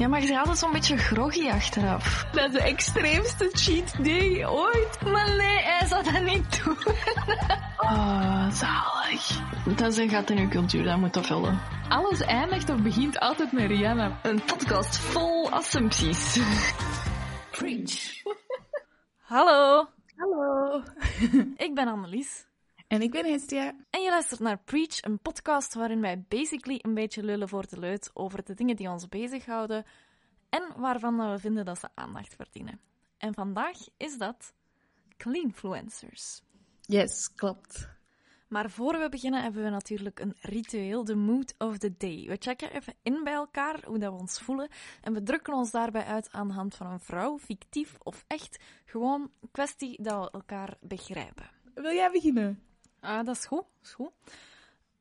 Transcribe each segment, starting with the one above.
Ja, maar gaat altijd zo'n beetje groggy achteraf. Dat is de extreemste cheat day ooit. Maar nee, hij zou dat niet doen. Oh, zalig. Dat is een gat in uw cultuur, dat moet toch vullen. Alles eindigt of begint altijd met Rihanna. Een podcast vol assumpties. Preach. Hallo, Hallo. ik ben Annelies. En ik ben Hestia. En je luistert naar Preach, een podcast waarin wij basically een beetje lullen voor de leut over de dingen die ons bezighouden en waarvan we vinden dat ze aandacht verdienen. En vandaag is dat cleanfluencers. Yes, klopt. Maar voor we beginnen hebben we natuurlijk een ritueel, de mood of the day. We checken even in bij elkaar hoe dat we ons voelen en we drukken ons daarbij uit aan de hand van een vrouw, fictief of echt. Gewoon kwestie dat we elkaar begrijpen. Wil jij beginnen? Ah, dat is goed, is goed.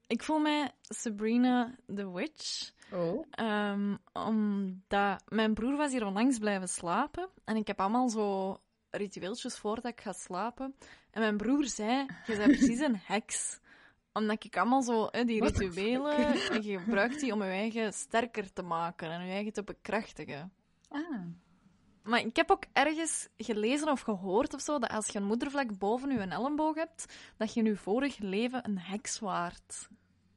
Ik voel mij Sabrina the Witch. Oh. Ehm, omdat mijn broer was hier onlangs blijven slapen. En ik heb allemaal zo ritueeltjes voordat ik ga slapen. En mijn broer zei, je bent precies een heks. Omdat ik allemaal zo, hè, die What rituelen, en je gebruikt die om je eigen sterker te maken en je eigen te bekrachtigen. Ah. Maar ik heb ook ergens gelezen of gehoord of zo, dat als je een moedervlek boven je elleboog hebt, dat je in je vorig leven een heks waart.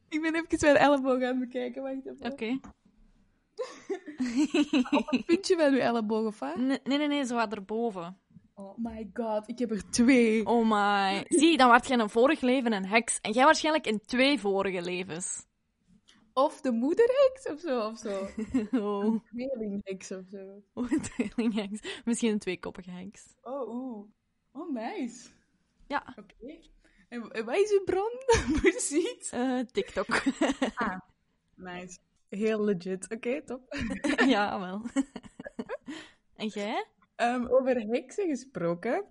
Ik ben even mijn elleboog aan het bekijken. Wacht even. Oké. Op het puntje van uw elleboog, of? Nee, nee, nee, zo wat erboven. Oh my god, ik heb er twee. Oh my. Zie, dan werd je in een vorig leven een heks. En jij waarschijnlijk in twee vorige levens. Of de moederheks of zo, of zo. Oh, Tweelingheks of zo. oh een tweelingheks. Misschien een tweekoppige heks. Oh, oeh. Oh, nice. Ja, Oké. En, en wat is uw bron? Precies. eh, TikTok. Ah, nice. Heel legit. Oké, top. ja, wel. en jij? Ehm, over heksen gesproken.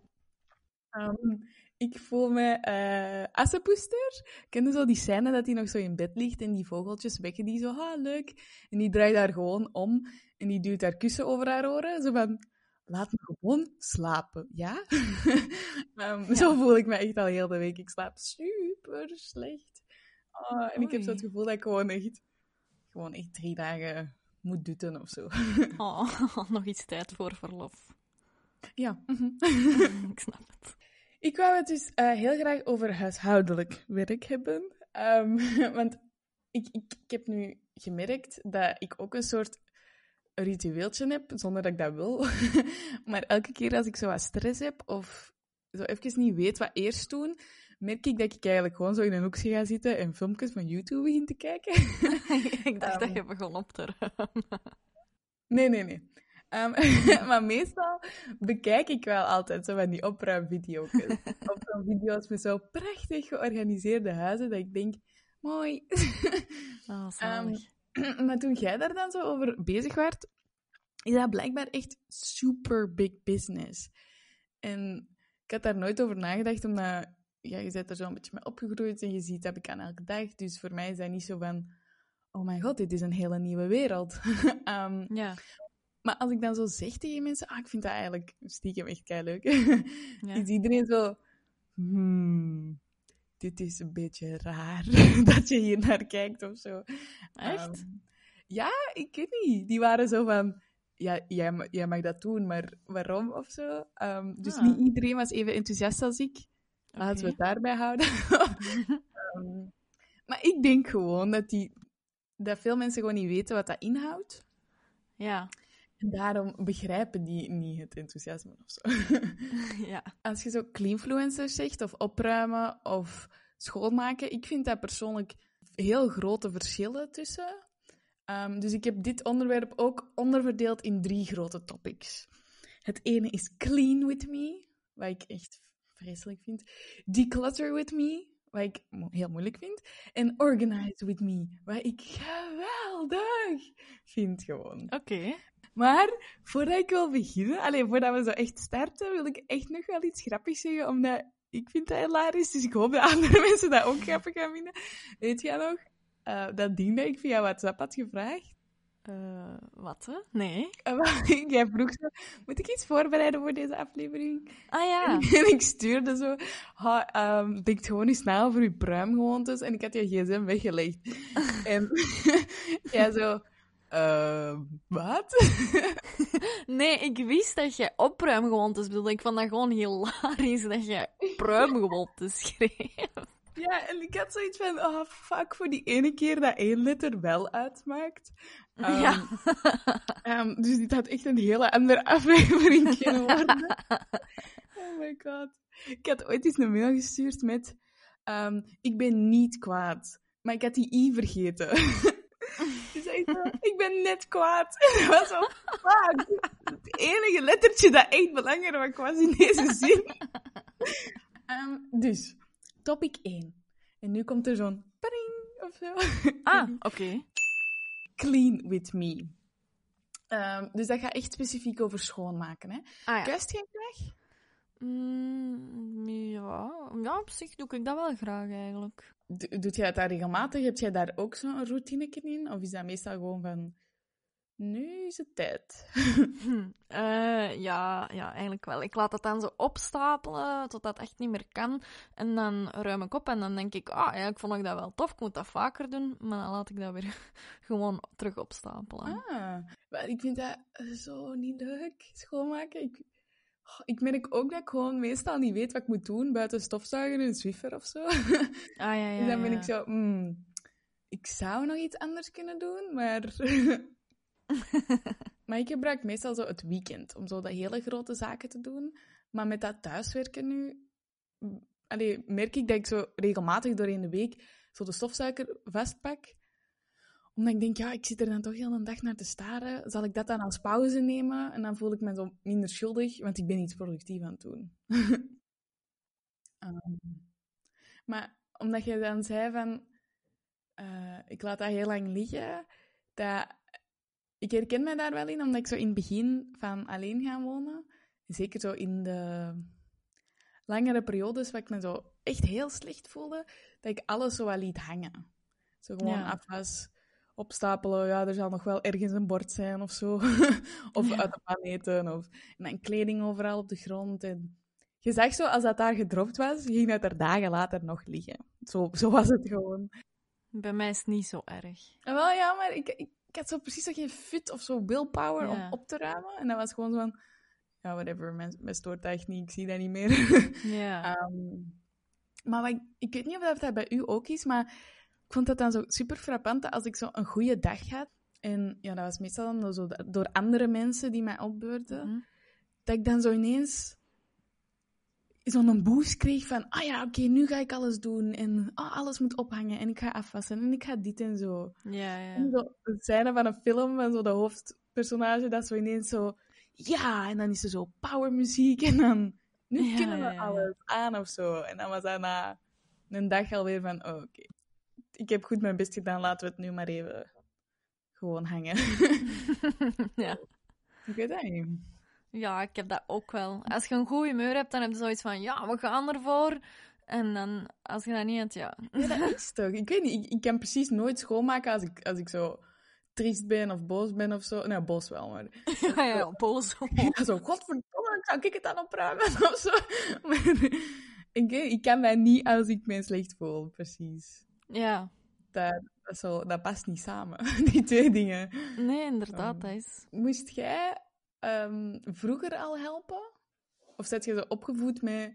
Ehm, ik voel me eh Assepoester. Ken je zo die scène dat hij nog zo in bed ligt en die vogeltjes wekken die zo, ah, leuk. En die draait daar gewoon om en die duwt haar kussen over haar oren. Zo van, laat me gewoon slapen, ja? Zo voel ik me echt al heel de week. Ik slaap super slecht. Ah, en ik heb zo het gevoel dat ik gewoon echt, gewoon echt drie dagen moet dutten of zo. Oh, nog iets tijd voor verlof. ja. ik snap het. Ik wou het dus eh, heel graag over huishoudelijk werk hebben. Ehm, want ik, ik, ik heb nu gemerkt dat ik ook een soort ritueeltje heb, zonder dat ik dat wil. maar elke keer als ik zo wat stress heb of zo even niet weet wat eerst doen, merk ik dat ik eigenlijk gewoon zo in een hoekje ga zitten en filmpjes van YouTube begin te kijken. ik dacht dat Ehm. je begon op te ruimen. Nee, nee, nee. Ehm, maar meestal bekijk ik wel altijd zo van die opruimvideo's. of zo'n video's met zo prachtig georganiseerde huizen, dat ik denk, mooi. Oh, zalig. maar toen jij daar dan zo over bezig werd, is dat blijkbaar echt super big business. En ik had daar nooit over nagedacht, omdat ja, je bent er zo een beetje mee opgegroeid en je ziet dat ik aan elke dag. Dus voor mij is dat niet zo van, oh mijn god, dit is een hele nieuwe wereld. Ehm, ja. Maar als ik dan zo zeg tegen mensen, ah, ik vind dat eigenlijk stiekem echt kei leuk. Ja. Is iedereen zo, hmm, dit is een beetje raar dat je hier naar kijkt of zo. Echt? Ehm, ja, ik weet niet. Die waren zo van, ja, jij, ma- jij mag dat doen, maar waarom of zo? Ehm, dus Ah. niet iedereen was even enthousiast als ik. Laten we het daarbij houden. Ehm, maar ik denk gewoon dat, die, dat veel mensen gewoon niet weten wat dat inhoudt. Ja. En daarom begrijpen die niet het enthousiasme of zo. ja. Als je zo cleanfluencers zegt, of opruimen, of schoonmaken, ik vind daar persoonlijk heel grote verschillen tussen. Ehm, dus ik heb dit onderwerp ook onderverdeeld in drie grote topics. Het ene is clean with me, wat ik echt vreselijk vind. Declutter with me, wat ik mo- heel moeilijk vind. En organize with me, wat ik geweldig vind gewoon. Oké. Maar voordat ik wil beginnen, alleen voordat we zo echt starten, wil ik echt nog wel iets grappigs zeggen, omdat ik vind dat hilarisch, dus ik hoop dat andere mensen dat ook grappig gaan vinden. Weet jij nog, eh, dat ding dat ik via WhatsApp had gevraagd? Eh, wat, hè? Nee. Wel, Jij vroeg zo, moet ik iets voorbereiden voor deze aflevering? Ah ja. En ik stuurde zo, ha, ehm, denk gewoon eens na over je pruimgewoontes. En ik had je gsm weggelegd. en jij zo, eh, wat? Nee, ik wist dat je opruimgewoontes bedoelde. Ik vond dat gewoon hilarisch dat je pruimgewoontes schreef. ja, en ik had zoiets van, oh fuck, voor die ene keer dat één letter wel uitmaakt. Ehm, ja. ehm, dus dit had echt een hele andere aflevering kunnen worden. oh my god. Ik had ooit eens een mail gestuurd met, ehm, ik ben niet kwaad, maar ik had die i vergeten. Ik ben net kwaad. En dat was zo, fuck. Het enige lettertje dat echt belangrijk was in deze zin. Ehm, dus, topic 1. En nu komt er zo'n pring of zo. Ah, oké. Clean with me. Ehm, dus dat gaat echt specifiek over schoonmaken. Hè? Ah ja. Kust jij graag? Mm, ja. ja, op zich doe ik dat wel graag eigenlijk. Do- Doet jij dat daar regelmatig? Heb jij daar ook zo'n routine in? Of is dat meestal gewoon van... Nu is het tijd. Hm. Eh, ja, ja, eigenlijk wel. Ik laat het dan zo opstapelen totdat het echt niet meer kan. En dan ruim ik op en dan denk ik, ah, eigenlijk vond ik dat wel tof. Ik moet dat vaker doen. Maar dan laat ik dat weer gewoon terug opstapelen. Ah, maar ik vind dat zo niet leuk, schoonmaken. Ik, ik merk ook dat ik gewoon meestal niet weet wat ik moet doen buiten stofzuigen en een Swiffer of zo. Ah, ja, ja, dus dan ben ja. ik zo, hmm, ik zou nog iets anders kunnen doen, maar... maar ik gebruik meestal zo het weekend om zo dat hele grote zaken te doen. Maar met dat thuiswerken nu, mm, allee, merk ik dat ik zo regelmatig doorheen de week zo de stofzuiger vastpak omdat ik denk, ja, ik zit er dan toch heel een dag naar te staren. Zal ik dat dan als pauze nemen? En dan voel ik me zo minder schuldig, want ik ben iets productief aan het doen. Ehm, maar omdat je dan zei van, eh, ik laat dat heel lang liggen, dat, ik herken me daar wel in, omdat ik zo in het begin van alleen gaan wonen, zeker zo in de langere periodes waar ik me zo echt heel slecht voelde, dat ik alles zo wel liet hangen. Zo gewoon Ja. afwas, opstapelen, ja, er zal nog wel ergens een bord zijn of zo. of Ja. uit de pan eten, of en dan kleding overal op de grond. En je zag zo, als dat daar gedropt was, ging dat er dagen later nog liggen. Zo, zo was het gewoon. Bij mij is het niet zo erg. En wel, ja, maar ik, ik, ik had zo precies zo geen fit of zo willpower Ja. om op te ruimen. En dat was gewoon zo van, ja, whatever, mijn, mijn stoort dat echt niet, ik zie dat niet meer. Ja. Ehm, maar wat ik weet niet of dat bij u ook is, maar ik vond dat dan zo super frappant als ik zo een goede dag had. En ja, dat was meestal dan zo door andere mensen die mij opbeurden. Mhm. Dat ik dan zo ineens zo'n boost kreeg van, ah ja, oké, nu ga ik alles doen. En ah, alles moet ophangen en ik ga afwassen en ik ga dit en zo. Ja, ja. En zo een scène van een film van zo de hoofdpersonage dat zo ineens zo... Ja, en dan is er zo powermuziek en dan... Nu Ja, kunnen we ja, alles aan of zo. En dan was dat na een dag alweer van... Oh, oké. Ik heb goed mijn best gedaan, laten we het nu maar even gewoon hangen. ja. ik weet dat niet. ja, ik heb dat ook wel. Als je een goed humeur hebt, dan heb je zoiets van, ja, we gaan ervoor. En dan, als je dat niet hebt, ja. Ja, dat is toch. Ik weet niet, ik, ik kan precies nooit schoonmaken als ik, als ik zo triest ben of boos ben of zo. Nou, boos wel, maar... Ja, ja, boos. Ja, zo, godverdomme, zou ik het dan opruimen of zo? Maar ik, ik kan dat niet als ik me slecht voel, precies. Ja. Dat, zo, dat past niet samen, die twee dingen. Nee, inderdaad, Um, dat is... Moest jij ehm, vroeger al helpen? Of zet je zo opgevoed met...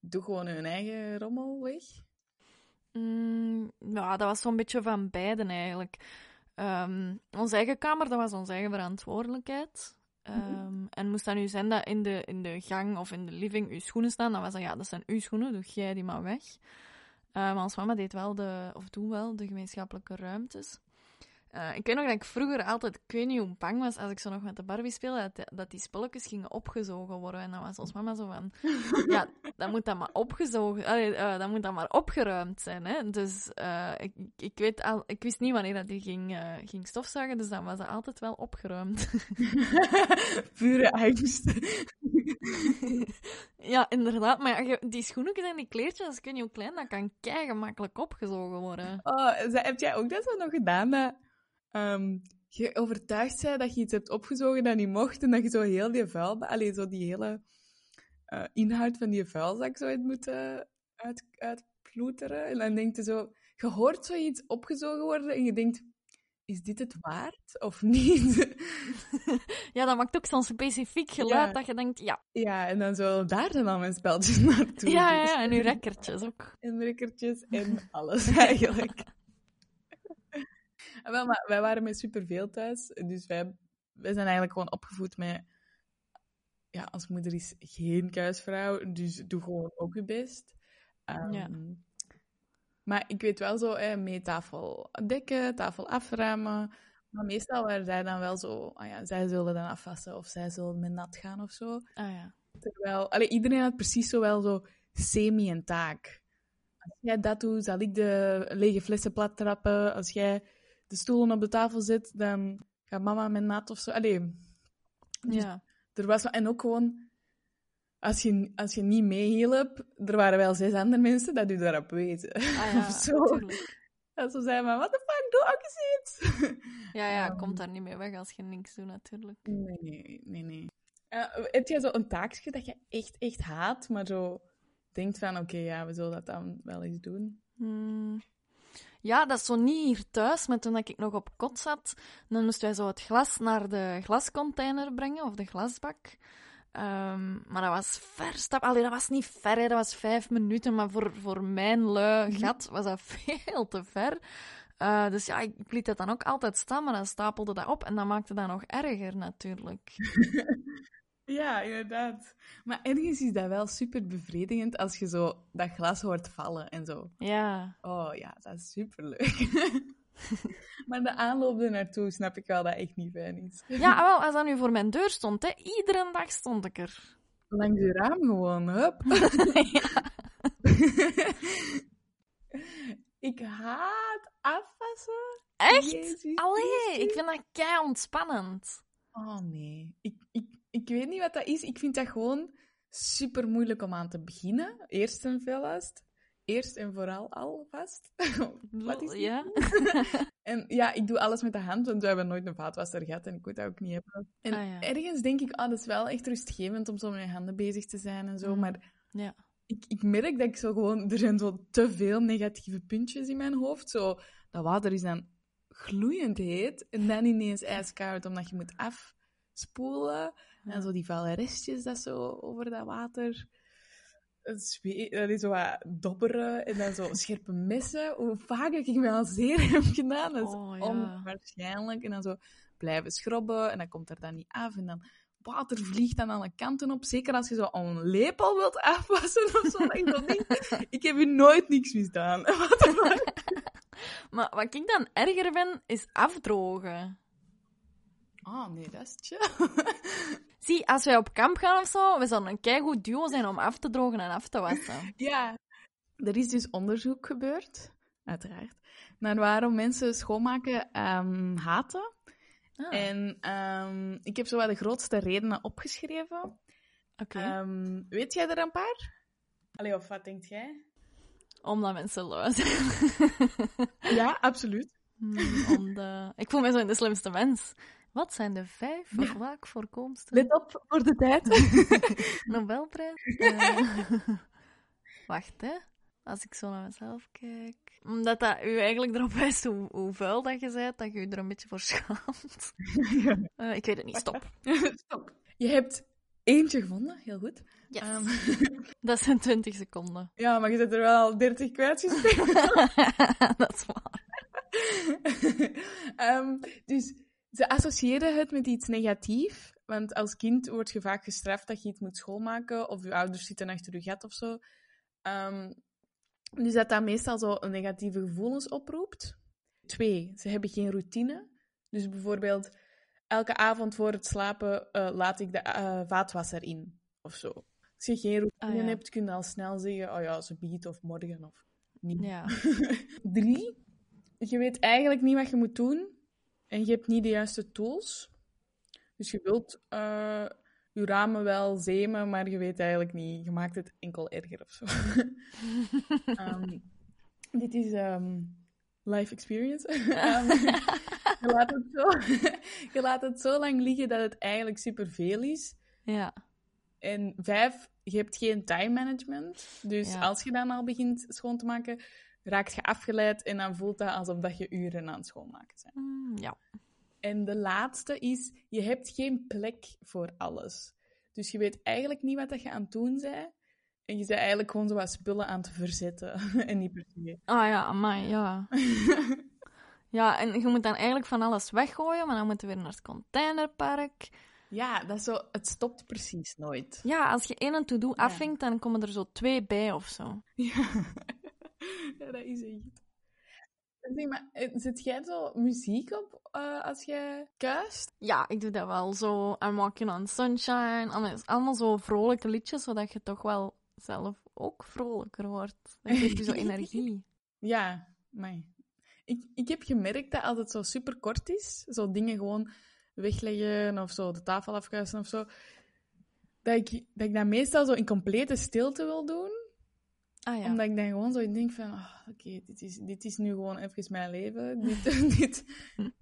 Doe gewoon hun eigen rommel weg? Mm, ja, dat was zo'n beetje van beiden eigenlijk. Ehm, onze eigen kamer, dat was onze eigen verantwoordelijkheid. Ehm, En moest dat nu zijn dat in de, in de gang of in de living uw schoenen staan, dan was dat ja, dat zijn uw schoenen, doe jij die maar weg. Eh, maar ons mama deed wel de, of doet wel, de gemeenschappelijke ruimtes. Eh, ik weet nog dat ik vroeger altijd, ik weet niet hoe bang was als ik zo nog met de Barbie speelde, dat, dat die spulletjes gingen opgezogen worden. En dan was ons mama zo van, ja, dan moet dat maar opgezogen, allee, eh, dan moet dat maar opgeruimd zijn. Hè? Dus eh, ik, ik, weet al, ik wist niet wanneer dat die ging, ging stofzuigen, dus dan was dat altijd wel opgeruimd. Pure angst. ja, inderdaad. Maar ja, die schoenetjes en die kleertjes, ik weet niet hoe klein, dat kan kei gemakkelijk opgezogen worden. Oh, heb jij ook dat zo nog gedaan? Ehm, je overtuigd bent dat je iets hebt opgezogen dat niet mocht en dat je zo heel die vuil... Allee, zo die hele eh, inhoud van die vuilzak zo hebt moeten uit, uitploeteren. En dan denk je zo... Je hoort zoiets opgezogen worden en je denkt... is dit het waard of niet? Ja, dat maakt ook zo'n specifiek geluid Ja. dat je denkt, ja. ja, en dan zo daar dan al mijn speltjes naartoe. Ja, ja, dus. ja, en uw rekkertjes ook. En rekkertjes en alles eigenlijk. Ah, wel, maar wij waren met superveel thuis, dus wij, wij zijn eigenlijk gewoon opgevoed met... Ja, als moeder is geen kuisvrouw, dus doe gewoon ook je best. Ehm, Ja. Maar ik weet wel zo, hè, mee tafel dekken, tafel afruimen. Maar meestal waren zij dan wel zo, ah ja, zij zullen dan afwassen of zij zullen met nat gaan of zo. Ah ja. Terwijl, allee, iedereen had precies zo wel zo semi een taak. Als jij dat doet, zal ik de lege flessen plat trappen. Als jij de stoelen op de tafel zet, dan gaat mama met nat of zo. Allee, Dus- Ja. er was en ook gewoon, als je, als je niet meehielp, er waren wel zes andere mensen dat u daarop weten. Ah ja, of zo. natuurlijk. En zo zei maar, what the fuck, doe ook eens iets. Ja, ja, komt daar niet mee weg als je niks doet, natuurlijk. Nee, nee, nee, nee. Eh, heb jij zo een taakje dat je echt, echt haat, maar zo denkt van, oké, ja, we zullen dat dan wel eens doen? Hmm. Ja, dat is zo niet hier thuis, maar toen ik nog op kot zat, dan moesten wij zo het glas naar de glascontainer brengen, of de glasbak. Ehm, maar dat was ver stap. Allee, dat was niet ver, dat was vijf minuten, maar voor, voor mijn lui gat was dat veel te ver. Eh, dus ja, ik, ik liet dat dan ook altijd staan, maar dan stapelde dat op en dat maakte dat nog erger natuurlijk. Ja, inderdaad. Maar ergens is dat wel super bevredigend als je zo dat glas hoort vallen en zo. Ja, Oh ja, dat is super leuk. maar de aanloop er naartoe snap ik wel dat echt niet fijn is. ja wel, als dat nu voor mijn deur stond, hè, iedere dag stond ik er. Langs je raam gewoon, hup. ik haat afwassen. Echt? Jezus Allee, ik vind dat kei ontspannend. Oh nee, ik, ik, ik weet niet wat dat is. Ik vind dat gewoon super moeilijk om aan te beginnen. Eerst en veelast. Eerst en vooral alvast. wat is? Ja? En ja, ik doe alles met de hand, want we hebben nooit een vaatwasser gehad en ik moet dat ook niet hebben. En Ah, ja. ergens denk ik, ah, dat is wel echt rustgevend om zo met je handen bezig te zijn en zo. Mm. Maar Ja. ik, ik merk dat ik zo gewoon, er zijn zo te veel negatieve puntjes in mijn hoofd. Zo, dat water is dan gloeiend heet en dan ineens ijskoud, omdat je moet afspoelen. En zo die vuile restjes dat zo over dat water. Het zwee- Dat is zo wat dobberen en dan zo scherpe messen. Hoe vaak ik me al zeer heb gedaan, dat is Oh, ja. onwaarschijnlijk. En dan zo blijven schrobben en dan komt er dan niet af. En dan water vliegt dan alle kanten op. Zeker als je zo een lepel wilt afwassen of zo. dat ik denk, ik heb hier nooit niks misdaan. Maar wat ik dan erger ben, is afdrogen. Oh nee, dat is chill. Zie, als wij op kamp gaan of zo, we zouden een keigoed duo zijn om af te drogen en af te wassen. Ja. Er is dus onderzoek gebeurd, uiteraard, naar waarom mensen schoonmaken ehm, haten. Ah, En ehm, ik heb zo wat de grootste redenen opgeschreven. Oké. Ehm, weet jij er een paar? Allee, of wat denkt jij? Omdat mensen lui zijn. Ja, absoluut. Hmm, om de... Ik voel me zo in de slimste mens. Wat zijn de vijf vaak voorkomste Let op voor de tijd. Nobelprijs? Eh, Wacht, hè. Als ik zo naar mezelf kijk... Omdat dat u eigenlijk erop wijst hoe, hoe vuil dat je bent, dat je je er een beetje voor schaamt. Eh, ik weet het niet, stop. Stop. Je hebt eentje gevonden, heel goed. Yes. Ehm, Dat zijn 20 seconden. ja, maar je zit er wel al 30 kwijtgespeeld. dat is waar. Ehm, dus ze associëren het met iets negatiefs. Want als kind word je vaak gestraft dat je iets moet schoonmaken. Of je ouders zitten achter je gat of zo. Ehm, dus dat dat meestal zo een negatieve gevoelens oproept. Twee, ze hebben geen routine. Dus bijvoorbeeld, elke avond voor het slapen eh, laat ik de eh, vaatwasser in. Of zo. Als je geen routine Ah, ja. hebt, kun je al snel zeggen, oh ja, ze biedt of morgen of niet. Ja. Drie, je weet eigenlijk niet wat je moet doen en je hebt niet de juiste tools. Dus je wilt eh, je ramen wel zemen, maar je weet eigenlijk niet. Je maakt het enkel erger of zo. Ehm, dit is ehm, life experience. Ehm, je, laat het zo, je laat het zo lang liggen dat het eigenlijk superveel is. ja. En vijf, je hebt geen time management. Dus Ja. als je dan al begint schoon te maken, raakt je afgeleid en dan voelt dat alsof dat je uren aan het schoonmaken bent. Mm, ja. En de laatste is, je hebt geen plek voor alles. Dus je weet eigenlijk niet wat dat je aan het doen bent. En je bent eigenlijk gewoon zo wat spullen aan het verzetten. en niet per se. Ah ja, amai, ja. Ja, en je moet dan eigenlijk van alles weggooien, maar dan moeten we weer naar het containerpark. ja, dat is zo, het stopt precies nooit. Ja, als je één en to-do Ja. afvinkt, dan komen er zo twee bij of zo. Ja, ja dat is echt. Zeg maar, eh, zet jij zo muziek op eh, als je kuist? Ja, ik doe dat wel. Zo I'm Walking on Sunshine. Allemaal, allemaal zo vrolijke liedjes, zodat je toch wel zelf ook vrolijker wordt. Dat geeft je zo energie. Ja, maar ik, ik heb gemerkt dat als het zo super kort is, zo dingen gewoon wegleggen of zo de tafel afkuisen of zo, dat ik, dat ik dat meestal zo in complete stilte wil doen. Ah ja. Omdat ik dan gewoon zo denk van, ah, oké, dit, is, dit is nu gewoon even mijn leven. Dit, dit,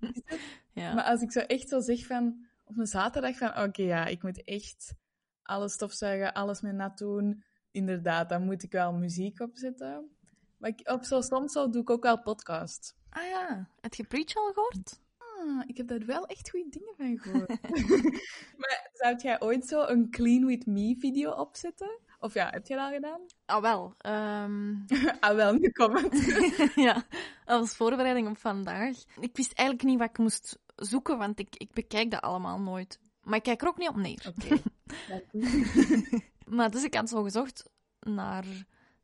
ja. Maar als ik zo echt zo zeg van, op een zaterdag van, oké, ja, ik moet echt alles stofzuigen, alles met nat doen. Inderdaad, dan moet ik wel muziek opzetten. Maar ik, op zo, soms zo doe ik ook wel podcast. Ah ja. Heb je Preach al gehoord? Ah, ik heb daar wel echt goede dingen van gehoord. maar zou jij ooit zo een Clean With Me video opzetten? Of ja, heb je dat al gedaan? Ah wel. ehm, ah, wel, in de comments. ja, als voorbereiding op vandaag. Ik wist eigenlijk niet wat ik moest zoeken, want ik, ik bekijk dat allemaal nooit. Maar ik kijk er ook niet op neer. Oké. Maar dus ik had zo gezocht naar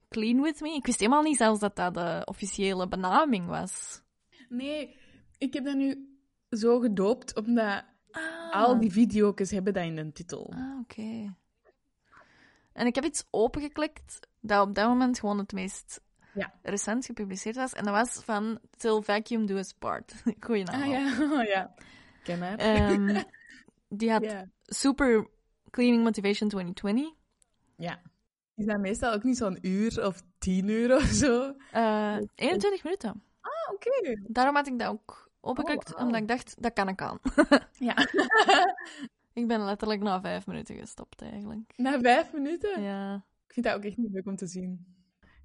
Clean With Me. Ik wist helemaal niet zelfs dat dat de officiële benaming was. Nee, ik heb dat nu zo gedoopt, omdat Ah, al die video's hebben dat in de titel. Ah, oké. En ik heb iets opengeklikt dat op dat moment gewoon het meest Ja. recent gepubliceerd was. En dat was van Till Vacuum Do Us Part. Goeie naam. Ah ja, oh, ja. Ken het. Ehm, die had. Super Cleaning Motivation 2020. ja. Is dat meestal ook niet zo'n uur of tien uur of zo? Eh 21 minuten. Ah, oké. Daarom had ik dat ook opengeklikt, Oh, omdat ik dacht, dat kan ik aan. Ja. Ik ben letterlijk na vijf minuten gestopt, eigenlijk. Na vijf minuten? Ja. Ik vind dat ook echt niet leuk om te zien.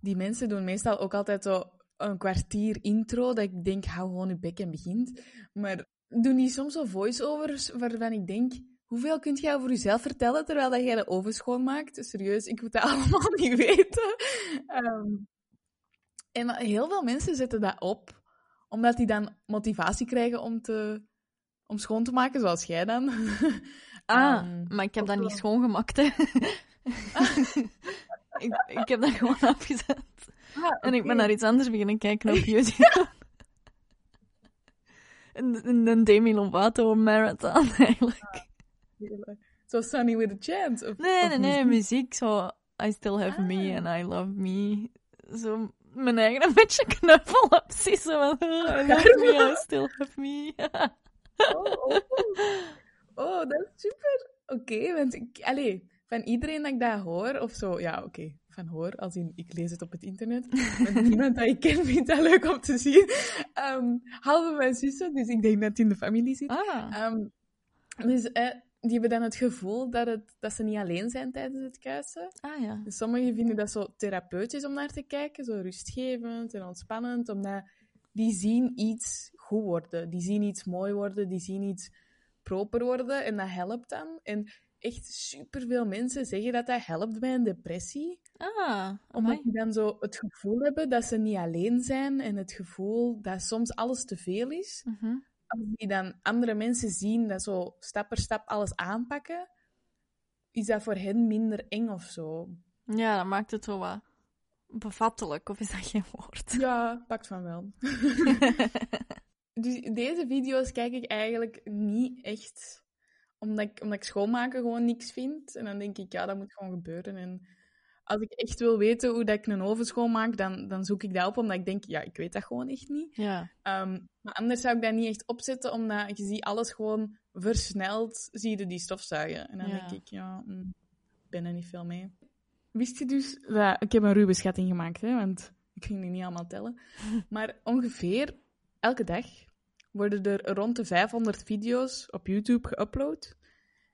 Die mensen doen meestal ook altijd zo een kwartier intro, dat ik denk, hou gewoon je bek en begint. Maar doen die soms zo voice-overs waarvan ik denk, hoeveel kunt jij over jezelf vertellen terwijl dat jij de oven schoonmaakt? Serieus, ik moet dat allemaal niet weten. Ehm, en heel veel mensen zetten dat op, omdat die dan motivatie krijgen om, te, om schoon te maken, zoals jij dan. Ah, Ehm, maar ik heb dat niet schoongemaakt, hè. ik, ik heb dat gewoon afgezet. Ah, En ik ben naar iets anders beginnen kijken op YouTube. een, een, Demi Lovato marathon, eigenlijk. Zo Sunny with a Chance? Of, Nee, of nee, nee, muziek? Zo, I still have me Ah. and I love me. Zo, mijn eigen een beetje knuffel precies Zo van, I love me, I still have me. Oh, oh. Oh, dat is super. Oké, want ik, allee, van iedereen dat ik dat hoor, of zo, ja, oké, van hoor, als in ik lees het op het internet, met niemand dat ik ken vindt dat leuk om te zien. Ehm halve mijn zussen, dus ik denk dat het in de familie zit. ah, Ehm, dus eh, die hebben dan het gevoel dat, het, dat ze niet alleen zijn tijdens het kuisen. ah ja. Dus sommigen vinden dat zo therapeutisch om naar te kijken, zo rustgevend en ontspannend, omdat die zien iets goed worden, die zien iets mooi worden, die zien iets proper worden en dat helpt dan. En echt superveel mensen zeggen dat dat helpt bij een depressie, Ah, omdat die dan zo het gevoel hebben dat ze niet alleen zijn en het gevoel dat soms alles te veel is. Mhm. Als die dan andere mensen zien dat zo stap per stap alles aanpakken, is dat voor hen minder eng of zo. Ja, dat maakt het zo wat bevattelijk, of is dat geen woord? Ja, pakt van wel. dus deze video's kijk ik eigenlijk niet echt omdat ik, omdat ik schoonmaken gewoon niks vind. En dan denk ik, ja, dat moet gewoon gebeuren. En als ik echt wil weten hoe dat ik een oven schoonmaak, dan, dan zoek ik dat op, omdat ik denk, ja, ik weet dat gewoon echt niet. Ja. Ehm, maar anders zou ik dat niet echt opzetten, omdat je ziet alles gewoon versneld, zie je die stofzuigen. En dan Ja. denk ik, ja, mm, ik ben er niet veel mee. Wist je dus dat... Ik heb een ruwe schatting gemaakt, hè, want ik ging die niet allemaal tellen. Maar ongeveer elke dag worden er rond de 500 video's op YouTube geüpload.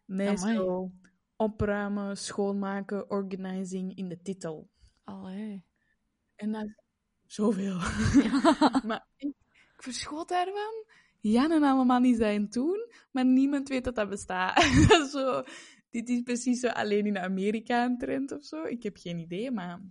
Met Amai. zo opruimen, schoonmaken, organizing in de titel. Allee. En dat is zoveel. maar ik, ik verschoot daarvan. Jan en allemaal niet zijn toen, maar niemand weet dat dat bestaat. zo, dit is precies zo alleen in Amerika een trend of zo. Ik heb geen idee, maar...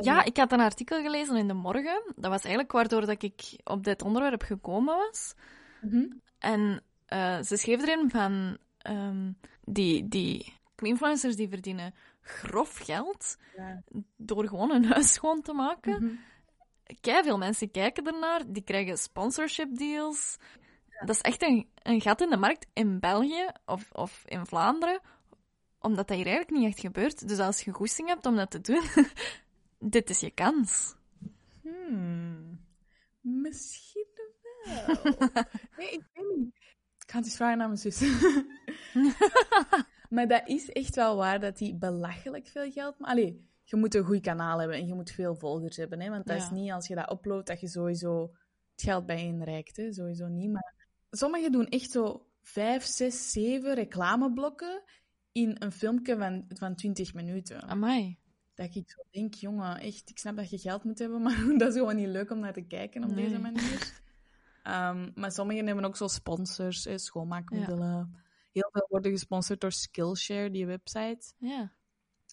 Ja, ik had een artikel gelezen in de morgen. Dat was eigenlijk waardoor dat ik op dit onderwerp gekomen was. Mhm. En eh, ze schreef erin van ehm, die, die influencers die verdienen grof geld Ja. door gewoon hun huis schoon te maken. Mhm. Kei veel mensen kijken ernaar, die krijgen sponsorship deals. Dat is echt een, een gat in de markt in België of, of in Vlaanderen, omdat dat hier eigenlijk niet echt gebeurt. Dus als je goesting hebt om dat te doen, dit is je kans. Hmm. Misschien wel. nee, ik weet niet. Ik ga het eens vragen aan mijn zus. maar dat is echt wel waar dat die belachelijk veel geld... Maar allee, je moet een goed kanaal hebben en je moet veel volgers hebben. Hè? Want dat is niet als je dat uploadt dat je sowieso het geld bijeenreikt. Hè? Sowieso niet. Maar sommigen doen echt zo vijf, zes, zeven reclameblokken in een filmpje van, van 20 minuten. Amai. Dat ik zo denk, jongen, echt, ik snap dat je geld moet hebben, maar dat is gewoon niet leuk om naar te kijken op Nee. deze manier. Ehm, maar sommigen hebben ook zo sponsors, hè, schoonmaakmiddelen. Heel veel worden gesponsord door Skillshare, die website. Ja.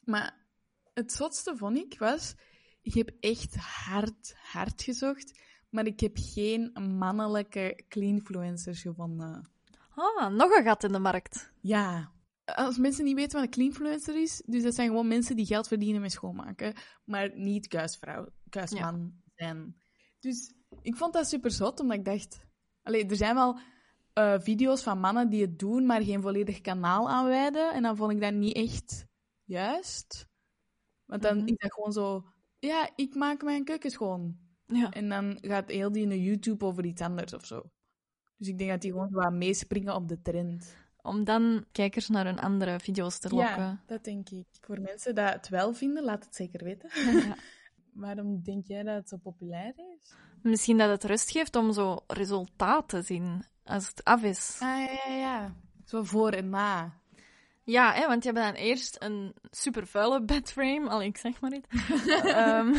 Maar het zotste vond ik was, ik heb echt hard, hard gezocht, maar ik heb geen mannelijke cleanfluencers gevonden. Ah, nog een gat in de markt. Ja. Als mensen niet weten wat een cleanfluencer is, dus dat zijn gewoon mensen die geld verdienen met schoonmaken, maar niet kuisvrouw, kuisman zijn. Dus ik vond dat super zot, omdat ik dacht... Allee, er zijn wel eh, video's van mannen die het doen, maar geen volledig kanaal aanwijden. En dan vond ik dat niet echt juist. Want dan Mhm. is dat gewoon zo... Ja, ik maak mijn keuken schoon. Ja. En dan gaat heel die de YouTube over iets anders of zo. Dus ik denk dat die gewoon zo wat meespringen op de trend. Om dan kijkers naar hun andere video's te lokken. Ja, dat denk ik. Voor mensen die het wel vinden, laat het zeker weten. Ja. Waarom denk jij dat het zo populair is? Misschien dat het rust geeft om zo resultaat te zien als het af is. Ah, ja, ja, ja. Zo voor en na. Ja, hè, want je hebt dan eerst een super vuile bedframe, al ik zeg maar iets. Ehm,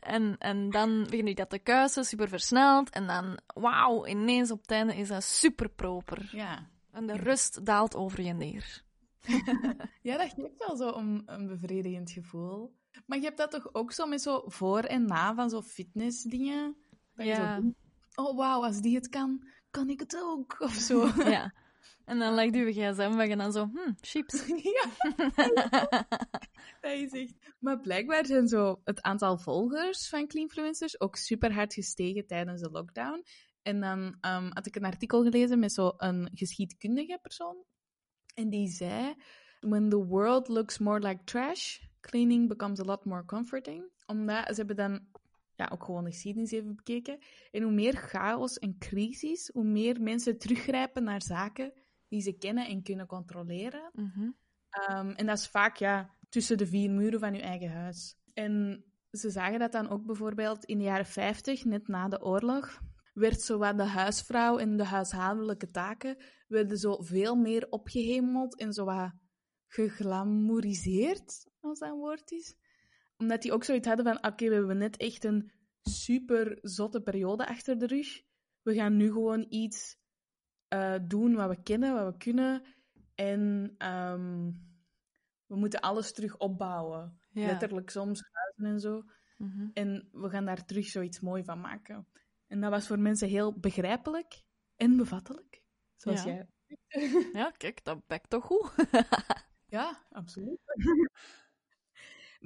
en, en dan begin je dat te kuisen, super versneld. En dan, wauw, ineens op het einde is dat super proper. Ja. En de rust daalt over je neer. Ja, dat geeft wel zo een, een bevredigend gevoel. Maar je hebt dat toch ook zo met zo voor en na van zo fitnessdingen? Ja. zo oh wauw, als die het kan, kan ik het ook. Of zo. Ja. En dan legt je gsm weg en dan zo, hm, chips. ja, dat is echt... Maar blijkbaar zijn zo het aantal volgers van Cleanfluencers ook super hard gestegen tijdens de lockdown. En dan ehm, had ik een artikel gelezen met zo'n geschiedkundige persoon. En die zei: When the world looks more like trash, cleaning becomes a lot more comforting. Omdat ze hebben dan ja, ook gewoon de geschiedenis even bekeken. En hoe meer chaos en crisis, hoe meer mensen teruggrijpen naar zaken die ze kennen en kunnen controleren. Mhm. Ehm, en dat is vaak ja, tussen de vier muren van je eigen huis. En ze zagen dat dan ook bijvoorbeeld in de jaren 50, net na de oorlog, werd zowat de huisvrouw en de huishoudelijke taken werden zo veel meer opgehemeld en zo wat geglamouriseerd, als dat een woord is. Omdat die ook zoiets hadden van, oké, we hebben net echt een super zotte periode achter de rug. We gaan nu gewoon iets eh, doen wat we kennen, wat we kunnen. En ehm, we moeten alles terug opbouwen. Ja. Letterlijk soms huizen en zo. Mhm. En we gaan daar terug zoiets mooi van maken. En dat was voor mensen heel begrijpelijk en bevattelijk. Zoals Ja. jij. Ja, kijk, dat bekt toch goed. Ja, absoluut.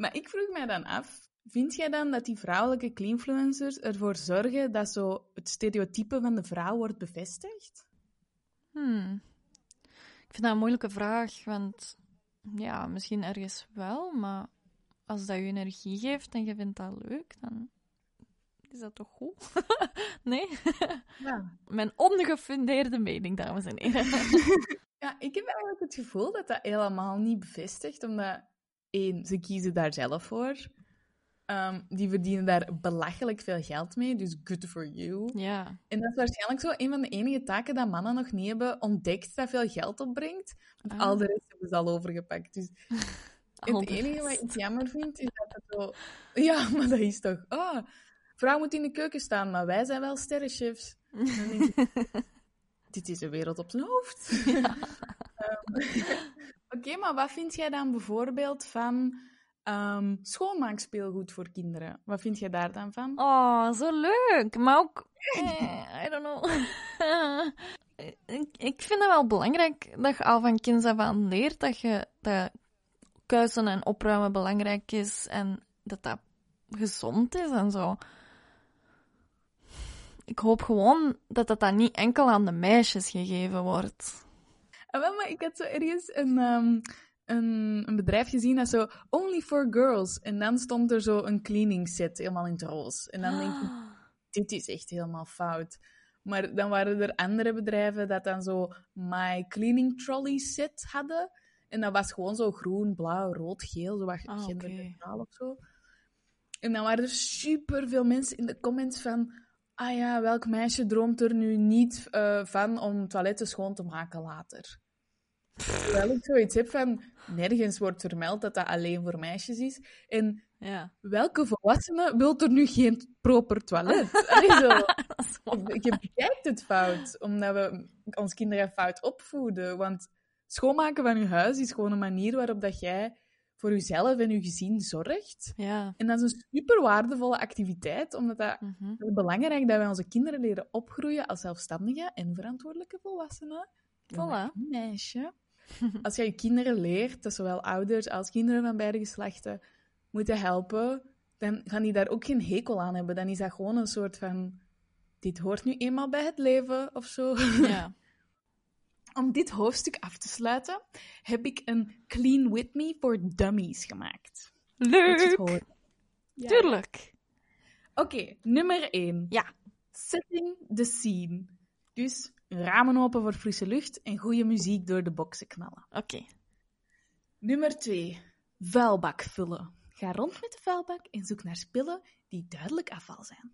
maar ik vroeg mij dan af, vind jij dan dat die vrouwelijke cleanfluencers ervoor zorgen dat zo het stereotype van de vrouw wordt bevestigd? Hmm. Ik vind dat een moeilijke vraag, want ja, misschien ergens wel, maar als dat je energie geeft en je vindt dat leuk, dan is dat toch goed? nee? Ja. Mijn ongefundeerde mening, dames en heren. Ja, ik heb eigenlijk het gevoel dat dat helemaal niet bevestigt, omdat één, ze kiezen daar zelf voor. Ehm, die verdienen daar belachelijk veel geld mee, dus good for you. ja. En dat is waarschijnlijk zo een van de enige taken dat mannen nog niet hebben ontdekt dat veel geld opbrengt. Want Ah. al de rest hebben ze al overgepakt. Dus Al het enige wat ik jammer vind, is dat het zo... Ja, maar dat is toch... Ah, vrouw moet in de keuken staan, maar wij zijn wel sterrenchefs. Dit is een wereld op zijn hoofd. Ehm, Oké, maar wat vind jij dan bijvoorbeeld van ehm, schoonmaakspeelgoed voor kinderen? Wat vind jij daar dan van? Oh, zo leuk. Maar ook, eh, I don't know. ik, ik vind het wel belangrijk dat je al van kinds af aan leert dat, je, dat kuisen en opruimen belangrijk is en dat dat gezond is en zo. Ik hoop gewoon dat dat dan niet enkel aan de meisjes gegeven wordt. Ah, wel, maar ik had zo ergens een, ehm, een, een bedrijf gezien dat zo Only for Girls. En dan stond er zo een cleaning set helemaal in het roze. En dan denk ik, dit is echt helemaal fout. Maar dan waren er andere bedrijven dat dan zo My Cleaning Trolley set hadden. En dat was gewoon zo groen, blauw, rood, geel, zo wat Ah, genderneutraal of zo. En dan waren er super veel mensen in de comments van... Ah ja, welk meisje droomt er nu niet eh, van om toiletten schoon te maken later? Terwijl ik zoiets heb van... Nergens wordt vermeld dat dat alleen voor meisjes is. En Ja. welke volwassene wil er nu geen proper toilet? Allee, zo. Je bekijkt het fout, omdat we ons kinderen fout opvoeden. Want schoonmaken van je huis is gewoon een manier waarop dat jij voor jezelf en je gezin zorgt. Ja. En dat is een super waardevolle activiteit, omdat dat Mhm. het is belangrijk dat wij onze kinderen leren opgroeien als zelfstandige en verantwoordelijke volwassenen. Voilà. Meisje. Als jij je kinderen leert, dat zowel ouders als kinderen van beide geslachten moeten helpen, dan gaan die daar ook geen hekel aan hebben. Dan is dat gewoon een soort van: dit hoort nu eenmaal bij het leven of zo. Ja. Om dit hoofdstuk af te sluiten, heb ik een Clean With Me voor Dummies gemaakt. Leuk. Ja. Tuurlijk. Oké, nummer 1. Ja. Setting the scene. Dus ramen open voor frisse lucht en goede muziek door de boksen knallen. Oké. Nummer 2. Vuilbak vullen. Ga rond met de vuilbak en zoek naar spullen die duidelijk afval zijn.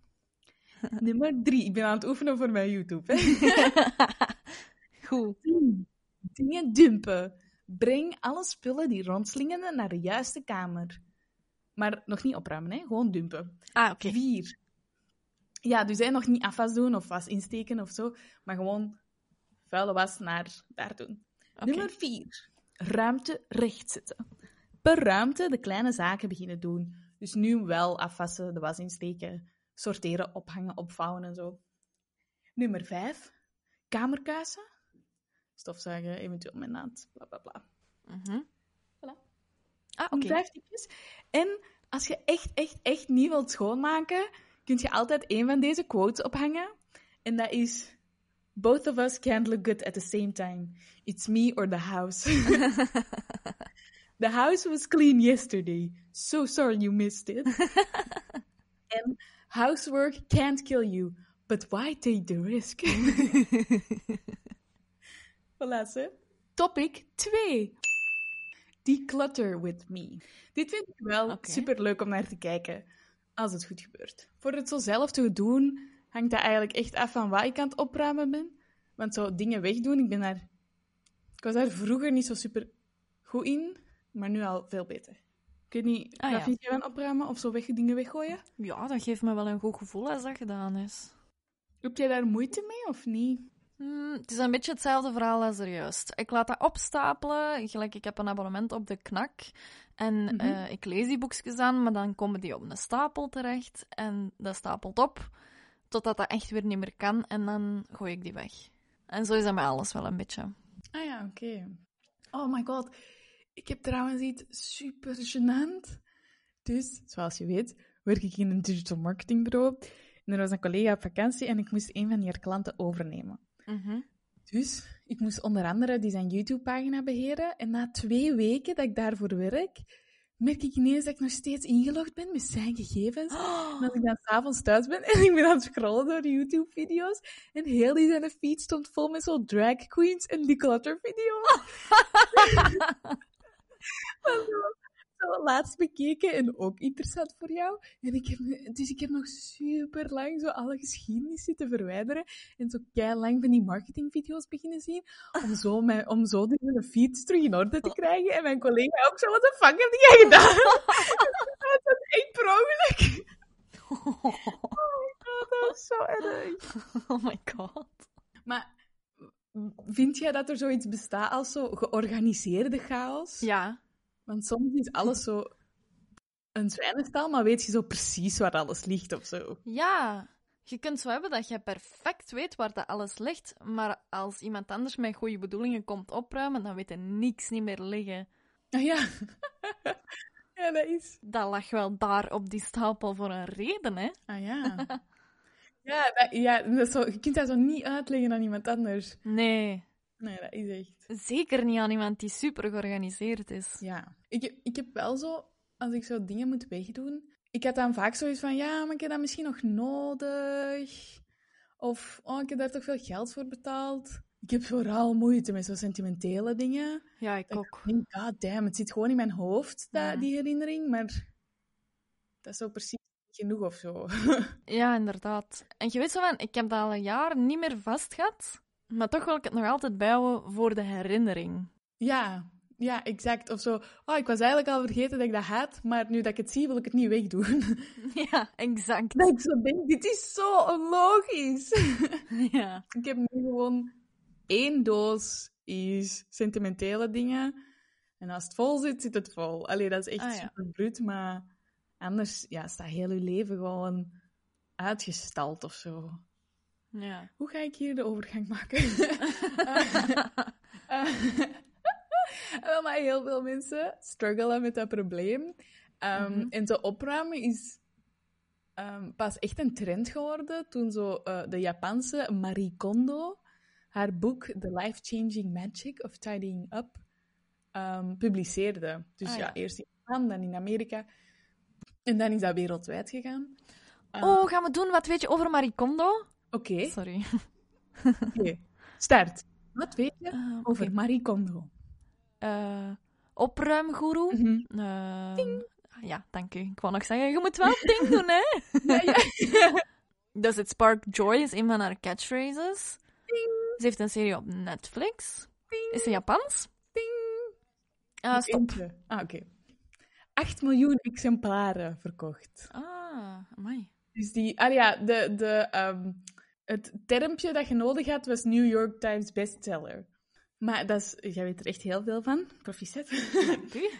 Nummer 3. Ik ben aan het oefenen voor mijn YouTube. Hè. Goed. Dingen dumpen. Breng alle spullen die rondslingeren naar de juiste kamer. Maar nog niet opruimen, hè? gewoon dumpen. Ah, oké. Vier. Ja, dus hè, nog niet afwas doen of was insteken of zo, maar gewoon vuile was naar daar doen. Nummer vier. Ruimte rechtzetten. Per ruimte de kleine zaken beginnen doen. Dus nu wel afwassen, de was insteken, sorteren, ophangen, opvouwen en zo. Nummer vijf. Kamerkuisen. Stofzuigen, eventueel met naad, bla bla bla. Mhm. Voilà. Ah, oké. Vijf tipjes. En als je echt, echt, echt niet wilt schoonmaken, kun je altijd een van deze quotes ophangen. En dat is... Both of us can't look good at the same time. It's me or the house. the house was clean yesterday. So sorry you missed it. and housework can't kill you. But why take the risk? voilà, ze. Topic 2. Declutter with me. Dit vind ik wel super leuk om naar te kijken, als het goed gebeurt. Voor het zo zelf te doen, hangt dat eigenlijk echt af van wat ik aan het opruimen ben. Want zo dingen wegdoen, ik ben daar... Ik was daar vroeger niet zo super goed in, maar nu al veel beter. Ik weet niet, Ah, ja. van opruimen of zo weg dingen weggooien? Ja, dat geeft me wel een goed gevoel als dat gedaan is. Heb jij daar moeite mee of niet? Hmm, het is een beetje hetzelfde verhaal als er juist. Ik laat dat opstapelen. Gelijk, ik heb een abonnement op de knak. En Mhm. eh, ik lees die boekjes aan, maar dan komen die op een stapel terecht. En dat stapelt op, totdat dat echt weer niet meer kan. En dan gooi ik die weg. En zo is dat met alles wel een beetje. Ah ja, oké. Oh my god. Ik heb trouwens iets super gênant. Dus, zoals je weet, werk ik in een digital marketingbureau. En er was een collega op vakantie en ik moest een van die klanten overnemen. Mhm. Dus ik moest onder andere die zijn YouTube-pagina beheren. En na twee weken dat ik daarvoor werk, merk ik ineens dat ik nog steeds ingelogd ben met zijn gegevens. En als ik dan s'avonds thuis ben en ik ben aan het scrollen door de YouTube-video's en heel die zijn feed stond vol met zo drag queens en declutter-video's. zo laatst bekeken en ook interessant voor jou. En ik heb, dus ik heb nog super lang zo alle geschiedenis zitten verwijderen en zo lang van die marketingvideo's beginnen zien om zo, mijn, om zo die hele feeds terug in orde te krijgen. En mijn collega ook zo, wat de fuck heb jij gedaan? dat was echt per ongeluk. dat is zo erg. Oh my god. Maar vind jij dat er zoiets bestaat als zo georganiseerde chaos? Ja. Want soms is alles zo een zwijnenstal, maar weet je zo precies waar alles ligt of zo. Ja. Je kunt zo hebben dat je perfect weet waar dat alles ligt, maar als iemand anders met goede bedoelingen komt opruimen, dan weet je niks niet meer liggen. Ah ja. ja, dat is. Dat lag wel daar op die stapel voor een reden, hè? Ah ja. ja, dat, ja dat zo, je kunt dat zo niet uitleggen aan iemand anders. Nee. Nee, dat is echt. Zeker niet aan iemand die super georganiseerd is. Ja. Ik, heb- ik heb wel zo, als ik zo dingen moet wegdoen, ik had dan vaak zoiets van, ja, maar ik heb dat misschien nog nodig. Of, oh, ik heb daar toch veel geld voor betaald. Ik heb vooral moeite met zo sentimentele dingen. Ja, ik Dat ook. Ik denk, god damn, het zit gewoon in mijn hoofd, dat, die herinnering. Maar dat is zo precies genoeg of zo. Ja, inderdaad. En je weet zo van, ik heb dat al een jaar niet meer vast gehad, maar toch wil ik het nog altijd bijhouden voor de herinnering. ja, ja, exact. Of zo, oh, ik was eigenlijk al vergeten dat ik dat had, maar nu dat ik het zie, wil ik het niet wegdoen. Ja, exact. dat ik zo denk, dit is zo onlogisch. Ja. ik heb nu gewoon één doos is sentimentele dingen. En als het vol zit, zit het vol. Allee, dat is echt Ah, ja. super bruut, maar anders ja, staat heel je leven gewoon uitgestald of zo. Ja. Hoe ga ik hier de overgang maken? Wel, maar heel veel mensen struggelen met dat probleem. Ehm, Mhm. En zo opruimen is ehm, pas echt een trend geworden toen zo eh, de Japanse Marie Kondo haar boek The Life-Changing Magic of Tidying Up ehm, publiceerde. Dus Ah, ja. ja. eerst in Japan, dan in Amerika. En dan is dat wereldwijd gegaan. Oh, gaan we doen wat weet je over Marie Kondo? Oké, Sorry. oké. start. Wat weet je Eh, over oké. Marie Kondo? Eh, opruimgoeroe. Mhm. Eh, ja, dank u. Ik wou nog zeggen, je moet wel ding doen, hè? Ja, ja. Dus het Spark Joy is een van haar catchphrases. Ze heeft een serie op Netflix. Is ze Japans? Ah, Nog stop. eentje. Ah, oké. 8 miljoen exemplaren verkocht. Ah, amai. Dus die... Ah ja, de, de, ehm, het termpje dat je nodig had was New York Times bestseller. Maar dat is... Jij weet er echt heel veel van. Proficiat.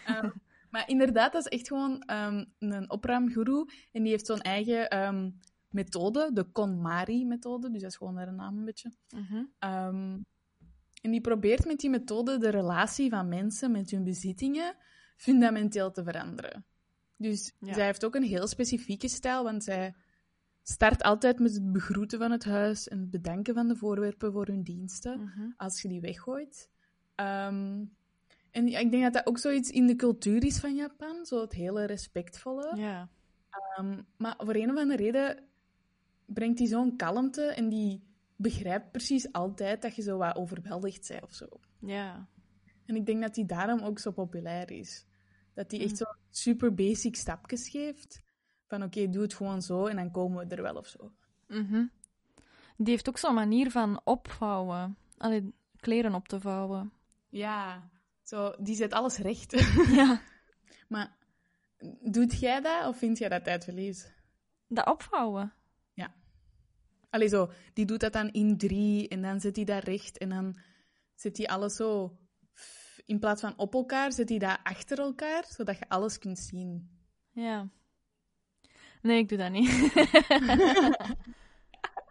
Ehm, maar inderdaad, dat is echt gewoon ehm, een opruimgoeroe. En die heeft zo'n eigen ehm, methode, de KonMari-methode. Dus dat is gewoon haar naam een beetje. Mhm. En die probeert met die methode de relatie van mensen met hun bezittingen fundamenteel te veranderen. Dus Ja. zij heeft ook een heel specifieke stijl, want zij start altijd met het begroeten van het huis en het bedanken van de voorwerpen voor hun diensten, Mhm. als je die weggooit. Ehm, en ik denk dat dat ook zoiets in de cultuur is van Japan, zo het hele respectvolle. Ja. Ehm, maar voor een of andere reden brengt hij zo'n kalmte en die begrijpt precies altijd dat je zo wat overweldigd bent of zo. Ja. En ik denk dat hij daarom ook zo populair is. Dat hij echt Mm. zo super basic stapjes geeft. Van oké, doe het gewoon zo en dan komen we er wel of zo. Mhm. Die heeft ook zo'n manier van opvouwen. Allee, kleren op te vouwen. Ja, zo, die zet alles recht. Ja. maar doet jij dat of vind jij dat tijdverlies? Dat opvouwen. Allee, zo, die doet dat dan in drie en dan zet hij dat recht en dan zet hij alles zo... In plaats van op elkaar, zet hij dat achter elkaar, zodat je alles kunt zien. Ja. Nee, ik doe dat niet.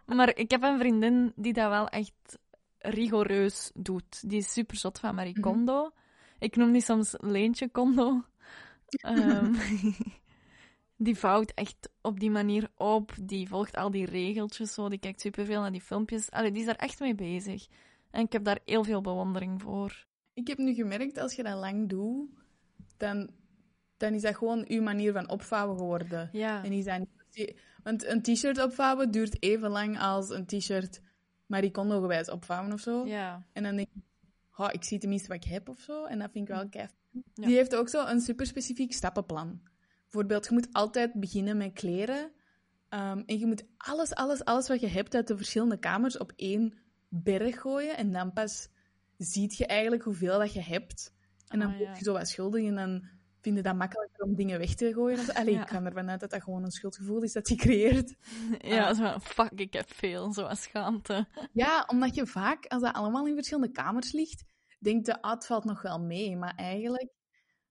maar ik heb een vriendin die dat wel echt rigoureus doet. Die is super zot van Marie Mhm. Kondo. Ik noem die soms Leentje Kondo. Ehm, die vouwt echt op die manier op. Die volgt al die regeltjes zo. Die kijkt superveel naar die filmpjes. Allee, die is daar echt mee bezig. En ik heb daar heel veel bewondering voor. Ik heb nu gemerkt, als je dat lang doet, dan, dan is dat gewoon uw manier van opvouwen geworden. Ja. En is dat niet... Want een t-shirt opvouwen duurt even lang als een t-shirt Marie Kondo gewijs opvouwen of zo. Ja. En dan denk ik, oh, ik zie tenminste wat ik heb of zo. En dat vind ik wel keif. Ja. Die heeft ook zo een super specifiek stappenplan. Bijvoorbeeld, je moet altijd beginnen met kleren. Ehm, en je moet alles, alles, alles wat je hebt uit de verschillende kamers op één berg gooien. En dan pas ziet je eigenlijk hoeveel dat je hebt. En dan voel ja. je zo wat schuldig en dan vinden dat makkelijker om dingen weg te gooien. Allee, Ja. ik ga ervan uit dat dat gewoon een schuldgevoel is dat je creëert. Ja, zo van, fuck, ik heb veel, zo schaamte. Ja, omdat je vaak, als dat allemaal in verschillende kamers ligt, denkt ah, het valt nog wel mee. Maar eigenlijk,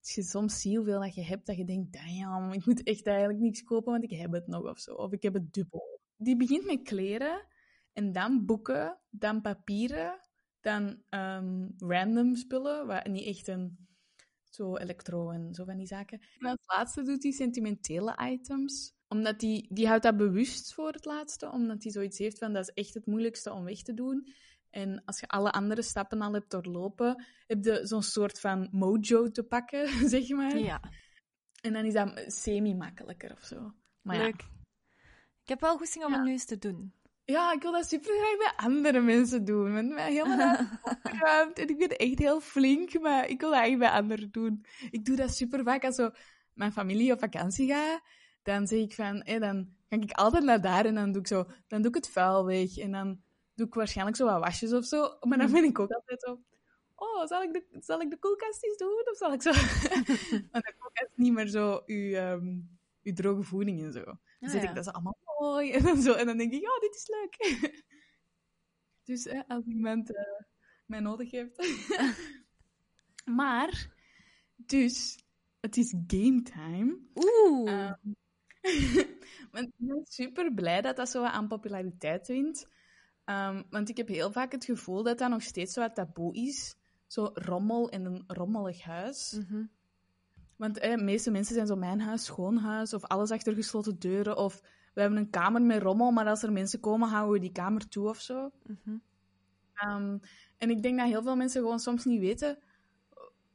als je soms ziet hoeveel dat je hebt, dat je denkt, damn, ik moet echt eigenlijk niks kopen, want ik heb het nog of zo. Of ik heb het dubbel. Die begint met kleren, en dan boeken, dan papieren, dan ehm, random spullen, waar niet echt een... Zo elektro en zo van die zaken. En als laatste doet hij sentimentele items. Omdat die, die houdt dat bewust voor het laatste. Omdat hij zoiets heeft van, dat is echt het moeilijkste om weg te doen. En als je alle andere stappen al hebt doorlopen, heb je zo'n soort van mojo te pakken, zeg maar. Ja, En dan is dat semi-makkelijker of zo. Maar ja. leuk. Ik heb wel goesting om Ja. het nu eens te doen. Ja, ik wil dat super graag bij andere mensen doen. Met mij helemaal opgeruimd. En ik ben echt heel flink, maar ik wil dat echt bij anderen doen. Ik doe dat super vaak als zo mijn familie op vakantie gaat. Dan zeg ik van, hé, dan ga ik altijd naar daar en dan doe ik zo, dan doe ik het vuil weg. En dan doe ik waarschijnlijk zo wat wasjes of zo. Maar dan ben ik ook altijd zo, oh, zal ik de, zal ik de koelkast eens doen? Of zal ik zo... Want de koelkast is niet meer zo uw, uw droge voeding en zo. Dan Ah, ja. ik dat allemaal mooi en dan, zo, en dan denk ik, oh, dit is leuk. dus hè, als iemand eh, mij nodig heeft. maar, dus, het is game time. Oeh. Want ik ben super blij dat dat zo wat aan populariteit wint. Ehm, want ik heb heel vaak het gevoel dat dat nog steeds zo wat taboe is. Zo rommel in een rommelig huis. Mhm. Want eh, de meeste mensen zijn zo mijn huis, schoon huis, of alles achter gesloten deuren, of we hebben een kamer met rommel, maar als er mensen komen, houden we die kamer toe of zo. Mhm. Ehm, en ik denk dat heel veel mensen gewoon soms niet weten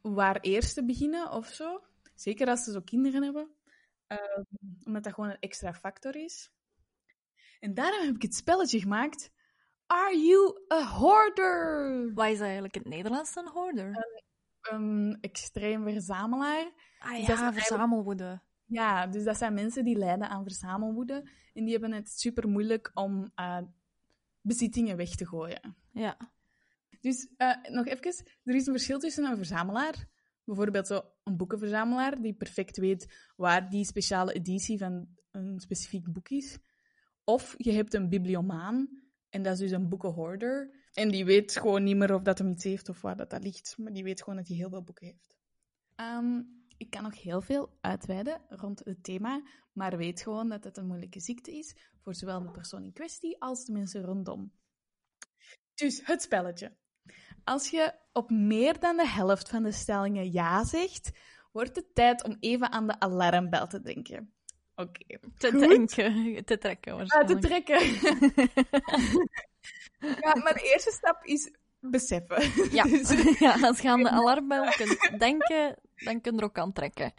waar eerst te beginnen of zo. Zeker als ze zo kinderen hebben. Ehm, omdat dat gewoon een extra factor is. En daarom heb ik het spelletje gemaakt. Are you a hoarder? Wat is eigenlijk in het Nederlands een hoorder? Een extreem verzamelaar. ah ja, eigenlijk- verzamelwoede. Ja, dus dat zijn mensen die lijden aan verzamelwoede. En die hebben het super moeilijk om eh, bezittingen weg te gooien. Ja. Dus eh, nog even, er is een verschil tussen een verzamelaar, bijvoorbeeld zo een boekenverzamelaar, die perfect weet waar die speciale editie van een specifiek boek is. Of je hebt een bibliomaan, en dat is dus een boekenhoorder. En die weet gewoon niet meer of dat hem iets heeft of waar dat, dat ligt, maar die weet gewoon dat hij heel veel boeken heeft. Ehm, ik kan nog heel veel uitweiden rond het thema, maar weet gewoon dat het een moeilijke ziekte is voor zowel de persoon in kwestie als de mensen rondom. Dus het spelletje. Als je op meer dan de helft van de stellingen ja zegt, wordt het tijd om even aan de alarmbel te denken. Oké. Te Goed. denken, te trekken Ah, te trekken. ja, maar de eerste stap is beseffen. Ja. Dus- ja, als je aan de alarmbel kunt denken, dan kun je er ook aan trekken.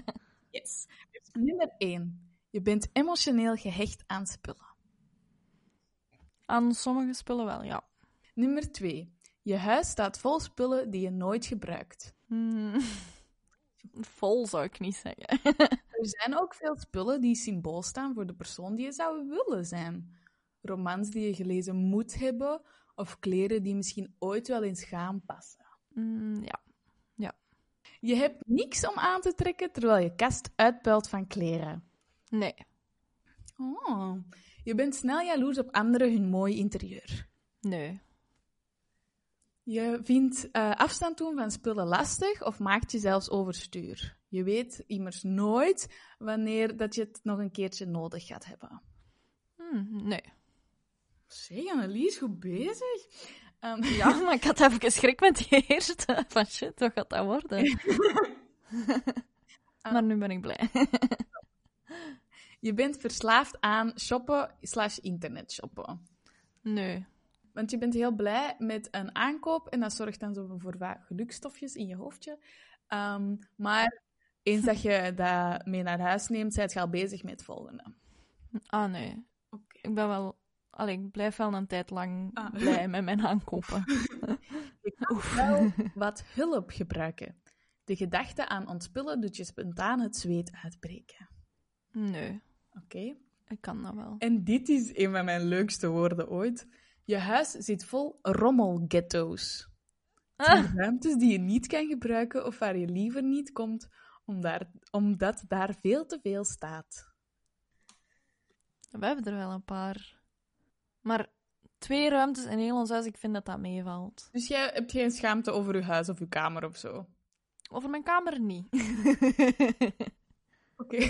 yes. Dus nummer 1. Je bent emotioneel gehecht aan spullen. Aan sommige spullen wel, ja. Nummer 2. Je huis staat vol spullen die je nooit gebruikt. Hmm. Vol zou ik niet zeggen. Er zijn ook veel spullen die symbool staan voor de persoon die je zou willen zijn. Romans die je gelezen moet hebben, of kleren die misschien ooit wel eens gaan passen. Hmm, ja. Je hebt niks om aan te trekken terwijl je kast uitpuilt van kleren. Nee. Oh. Je bent snel jaloers op anderen hun mooi interieur. Nee. Je vindt eh, afstand doen van spullen lastig of maakt je zelfs overstuur. Je weet immers nooit wanneer dat je het nog een keertje nodig gaat hebben. Hmm, nee. Zeg, Annelies, goed bezig. Ehm, Ja, maar ik had even schrik met die eerste. Van shit, wat gaat dat worden? maar nu ben ik blij. Je bent verslaafd aan shoppen slash internet shoppen. Nee. Want je bent heel blij met een aankoop en dat zorgt dan zo voor wat gelukstofjes in je hoofdje. Ehm, maar eens dat je dat mee naar huis neemt, zijt je al bezig met het volgende. Ah, nee. Oké. Ik ben wel... Allee, ik blijf wel een tijd lang Ah. blij met mijn aankopen. Je kan wel wat hulp gebruiken. De gedachte aan ontspullen doet je spontaan het zweet uitbreken. Nee, Oké? ik kan dat wel. En dit is een van mijn leukste woorden ooit. Je huis zit vol rommelghetto's. Het Ah, ruimtes die je niet kan gebruiken of waar je liever niet komt, omdat daar veel te veel staat. We hebben er wel een paar. Maar twee ruimtes in heel ons huis, ik vind dat dat meevalt. Dus jij hebt geen schaamte over je huis of je kamer of zo? Over mijn kamer niet. Oké.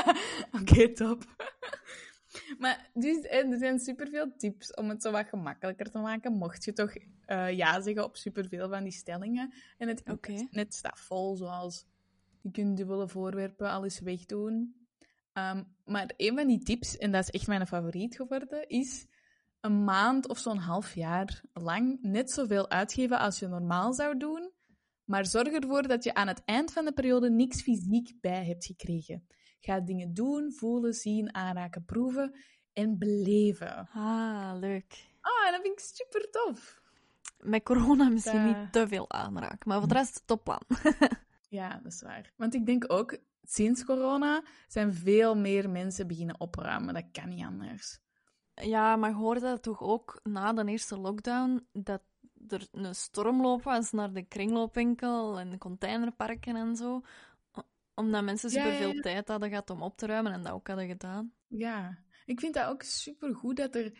Oké, top. maar dus, eh, er zijn superveel tips om het zo wat gemakkelijker te maken. Mocht je toch eh, ja zeggen op superveel van die stellingen. En het Oké. internet staat vol, zoals je kunt dubbele voorwerpen alles wegdoen. Ehm, maar een van die tips, en dat is echt mijn favoriet geworden, is een maand of zo'n half jaar lang net zoveel uitgeven als je normaal zou doen. Maar zorg ervoor dat je aan het eind van de periode niks fysiek bij hebt gekregen. Ga dingen doen, voelen, zien, aanraken, proeven en beleven. Ah, leuk. Ah, dat vind ik super tof. Met corona misschien niet te veel aanraken, maar voor de rest topplan. Ja, dat is waar. Want ik denk ook, sinds corona zijn veel meer mensen beginnen opruimen. Dat kan niet anders. Ja, maar hoorde dat toch ook na de eerste lockdown dat er een stormloop was naar de kringloopwinkel en de containerparken en zo? Omdat mensen Ja, ja, superveel ja. tijd hadden gehad om op te ruimen en dat ook hadden gedaan. Ja, ik vind dat ook super goed dat er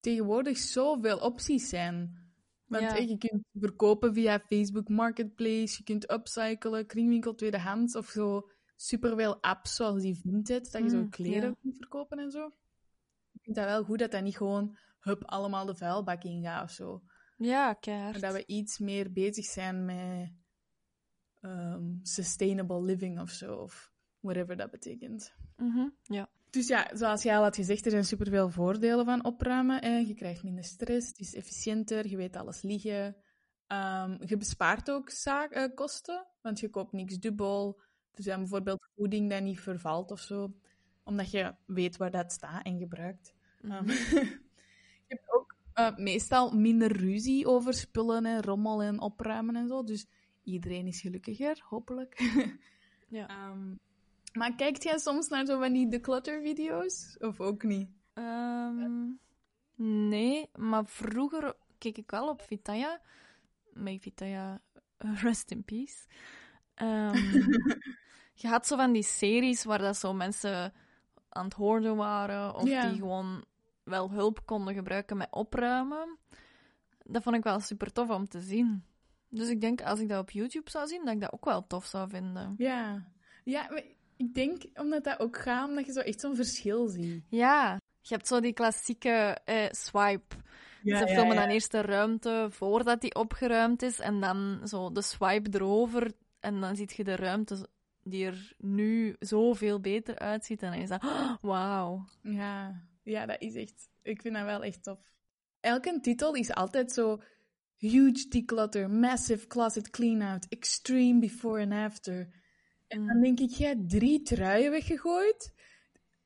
tegenwoordig zoveel opties zijn. Want Ja. je kunt verkopen via Facebook Marketplace, je kunt upcyclen, kringwinkel tweedehands of zo. Superveel apps zoals die Vinted, dat je zo Mm, kleren ja. kunt verkopen en zo. Ik vind dat wel goed dat dat niet gewoon hup allemaal de vuilbak ingaat of zo. Ja, Maar keihard. dat we iets meer bezig zijn met ehm, sustainable living of zo, of whatever dat betekent. Mhm, Ja. Dus ja, zoals jij al had gezegd, er zijn superveel voordelen van opruimen. Hè. Je krijgt minder stress, het is efficiënter, je weet alles liggen. Ehm, je bespaart ook eh, kosten, want je koopt niks dubbel. Er zijn bijvoorbeeld voeding dat niet vervalt of zo, omdat je weet waar dat staat en gebruikt. Ehm, je hebt ook eh, meestal minder ruzie over spullen en rommel en opruimen en zo. Dus iedereen is gelukkiger, hopelijk. Ja. Ehm, maar kijkt jij soms naar zo van die declutter-video's? Of ook niet? Ehm, nee, maar vroeger keek ik wel op Vitaya. Met Vitaya, rest in peace. Ehm, je had zo van die series waar dat zo mensen aan het hoorden waren, of Ja. die gewoon wel hulp konden gebruiken met opruimen. Dat vond ik wel super tof om te zien. Dus ik denk, als ik dat op YouTube zou zien, dat ik dat ook wel tof zou vinden. Ja. Ja, maar ik denk omdat dat ook gaat, omdat je zo echt zo'n verschil ziet. Ja, je hebt zo die klassieke eh, swipe. Ze filmen dan eerst de ruimte voordat die opgeruimd is en dan zo de swipe erover en dan zie je de ruimte die er nu zoveel beter uitziet en dan is dat, oh, wauw. Ja. ja, dat is echt... Ik vind dat wel echt tof. Elke titel is altijd zo... Huge declutter, massive closet clean-out, extreme before and after. En dan Mm. denk ik, jij hebt drie truien weggegooid.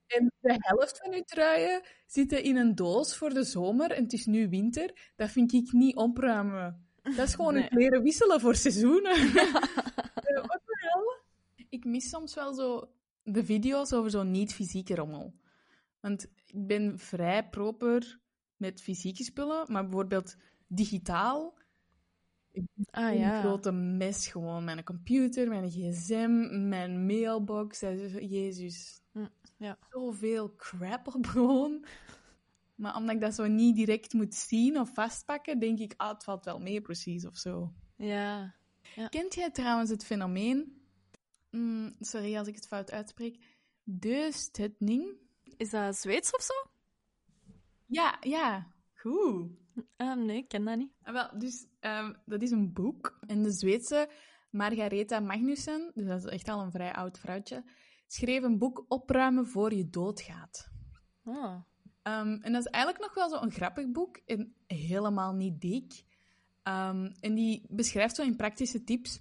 En de helft van je truien zitten in een doos voor de zomer en het is nu winter. Dat vind ik niet opruimen. Dat is gewoon Nee. een kleren wisselen voor seizoenen. Eh, Wat de hel? Ik mis soms wel zo de video's over zo'n niet-fysieke rommel. Want ik ben vrij proper met fysieke spullen, maar bijvoorbeeld digitaal Ah een ja. grote mes gewoon. Mijn computer, mijn gsm, mijn mailbox. Is- Jezus. Hm, ja. Zoveel crap op gewoon. Maar omdat ik dat zo niet direct moet zien of vastpakken, denk ik, ah, het valt wel mee precies of zo. Ja. Kent jij trouwens het fenomeen... Mm, sorry als ik het fout uitspreek. Deustedning? Is dat Zweeds of zo? Ja, ja. Goed. Ehm, nee, ik ken dat niet. Ah, wel, dus ehm, dat is een boek. En de Zweedse Margaretha Magnussen, dus dat is echt al een vrij oud vrouwtje, schreef een boek Opruimen voor je doodgaat. Oh. En dat is eigenlijk nog wel zo'n grappig boek en helemaal niet dik. En die beschrijft zo in praktische tips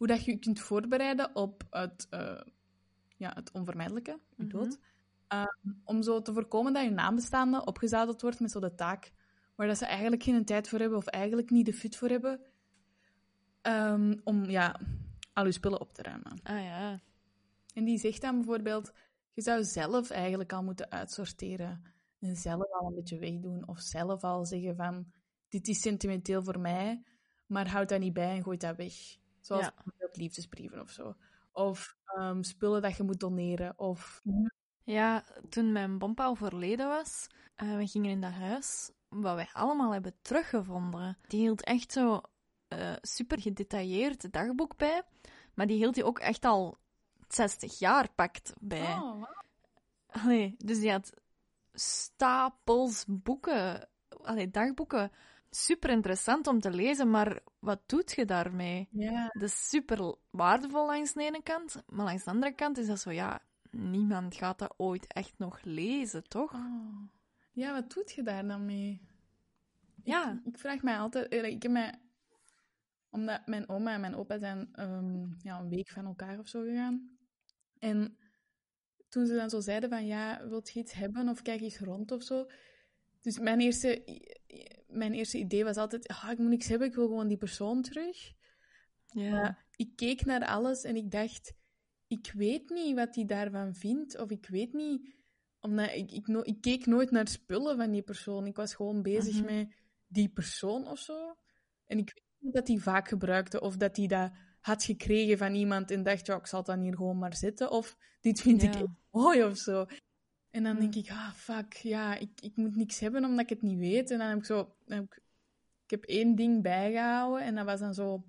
hoe dat je je kunt voorbereiden op het, eh, ja, het onvermijdelijke, je Mhm. dood. Ehm, om zo te voorkomen dat je nabestaande opgezadeld wordt met zo de taak waar dat ze eigenlijk geen tijd voor hebben of eigenlijk niet de fut voor hebben. ehm, om ja, al je spullen op te ruimen. Ah ja. En die zegt dan bijvoorbeeld, je zou zelf eigenlijk al moeten uitsorteren. En zelf al een beetje wegdoen. Of zelf al zeggen van, dit is sentimenteel voor mij, maar houd dat niet bij en gooi dat weg. Zoals Ja. liefdesbrieven of zo. of ehm, spullen dat je moet doneren. Of... Ja, toen mijn bompa overleden was, uh, we gingen in dat huis, wat wij allemaal hebben teruggevonden. Die hield echt zo uh, super gedetailleerd dagboek bij, maar die hield hij ook echt al 60 jaar pakt bij. Oh, wow. Allee, dus die had stapels boeken, allee, dagboeken. Super interessant om te lezen, maar wat doet je daarmee? Ja. Dat is super waardevol langs de ene kant, maar langs de andere kant is dat zo, ja, niemand gaat dat ooit echt nog lezen, toch? Oh. Ja, wat doet je daar dan mee? Ja. Ik, ik vraag mij altijd... Ik heb mij... Omdat mijn oma en mijn opa zijn um, ja, een week van elkaar of zo gegaan. En toen ze dan zo zeiden van, ja, wilt je iets hebben of kijk eens rond of zo. Dus mijn eerste, mijn eerste idee was altijd, ah, ik moet niks hebben, ik wil gewoon die persoon terug. Ja. Ik keek naar alles en ik dacht, ik weet niet wat hij daarvan vindt, of ik weet niet, omdat ik, ik, no ik, keek nooit naar spullen van die persoon. Ik was gewoon bezig Mhm. met die persoon of zo. En ik weet niet dat hij vaak gebruikte, of dat hij dat had gekregen van iemand en dacht, ja, ik zal dan hier gewoon maar zitten, of dit vind ik Ja. echt mooi of zo. En dan denk ik, ah, fuck, ja, ik, ik moet niks hebben omdat ik het niet weet. En dan heb ik zo, heb ik, ik heb één ding bijgehouden en dat was dan zo,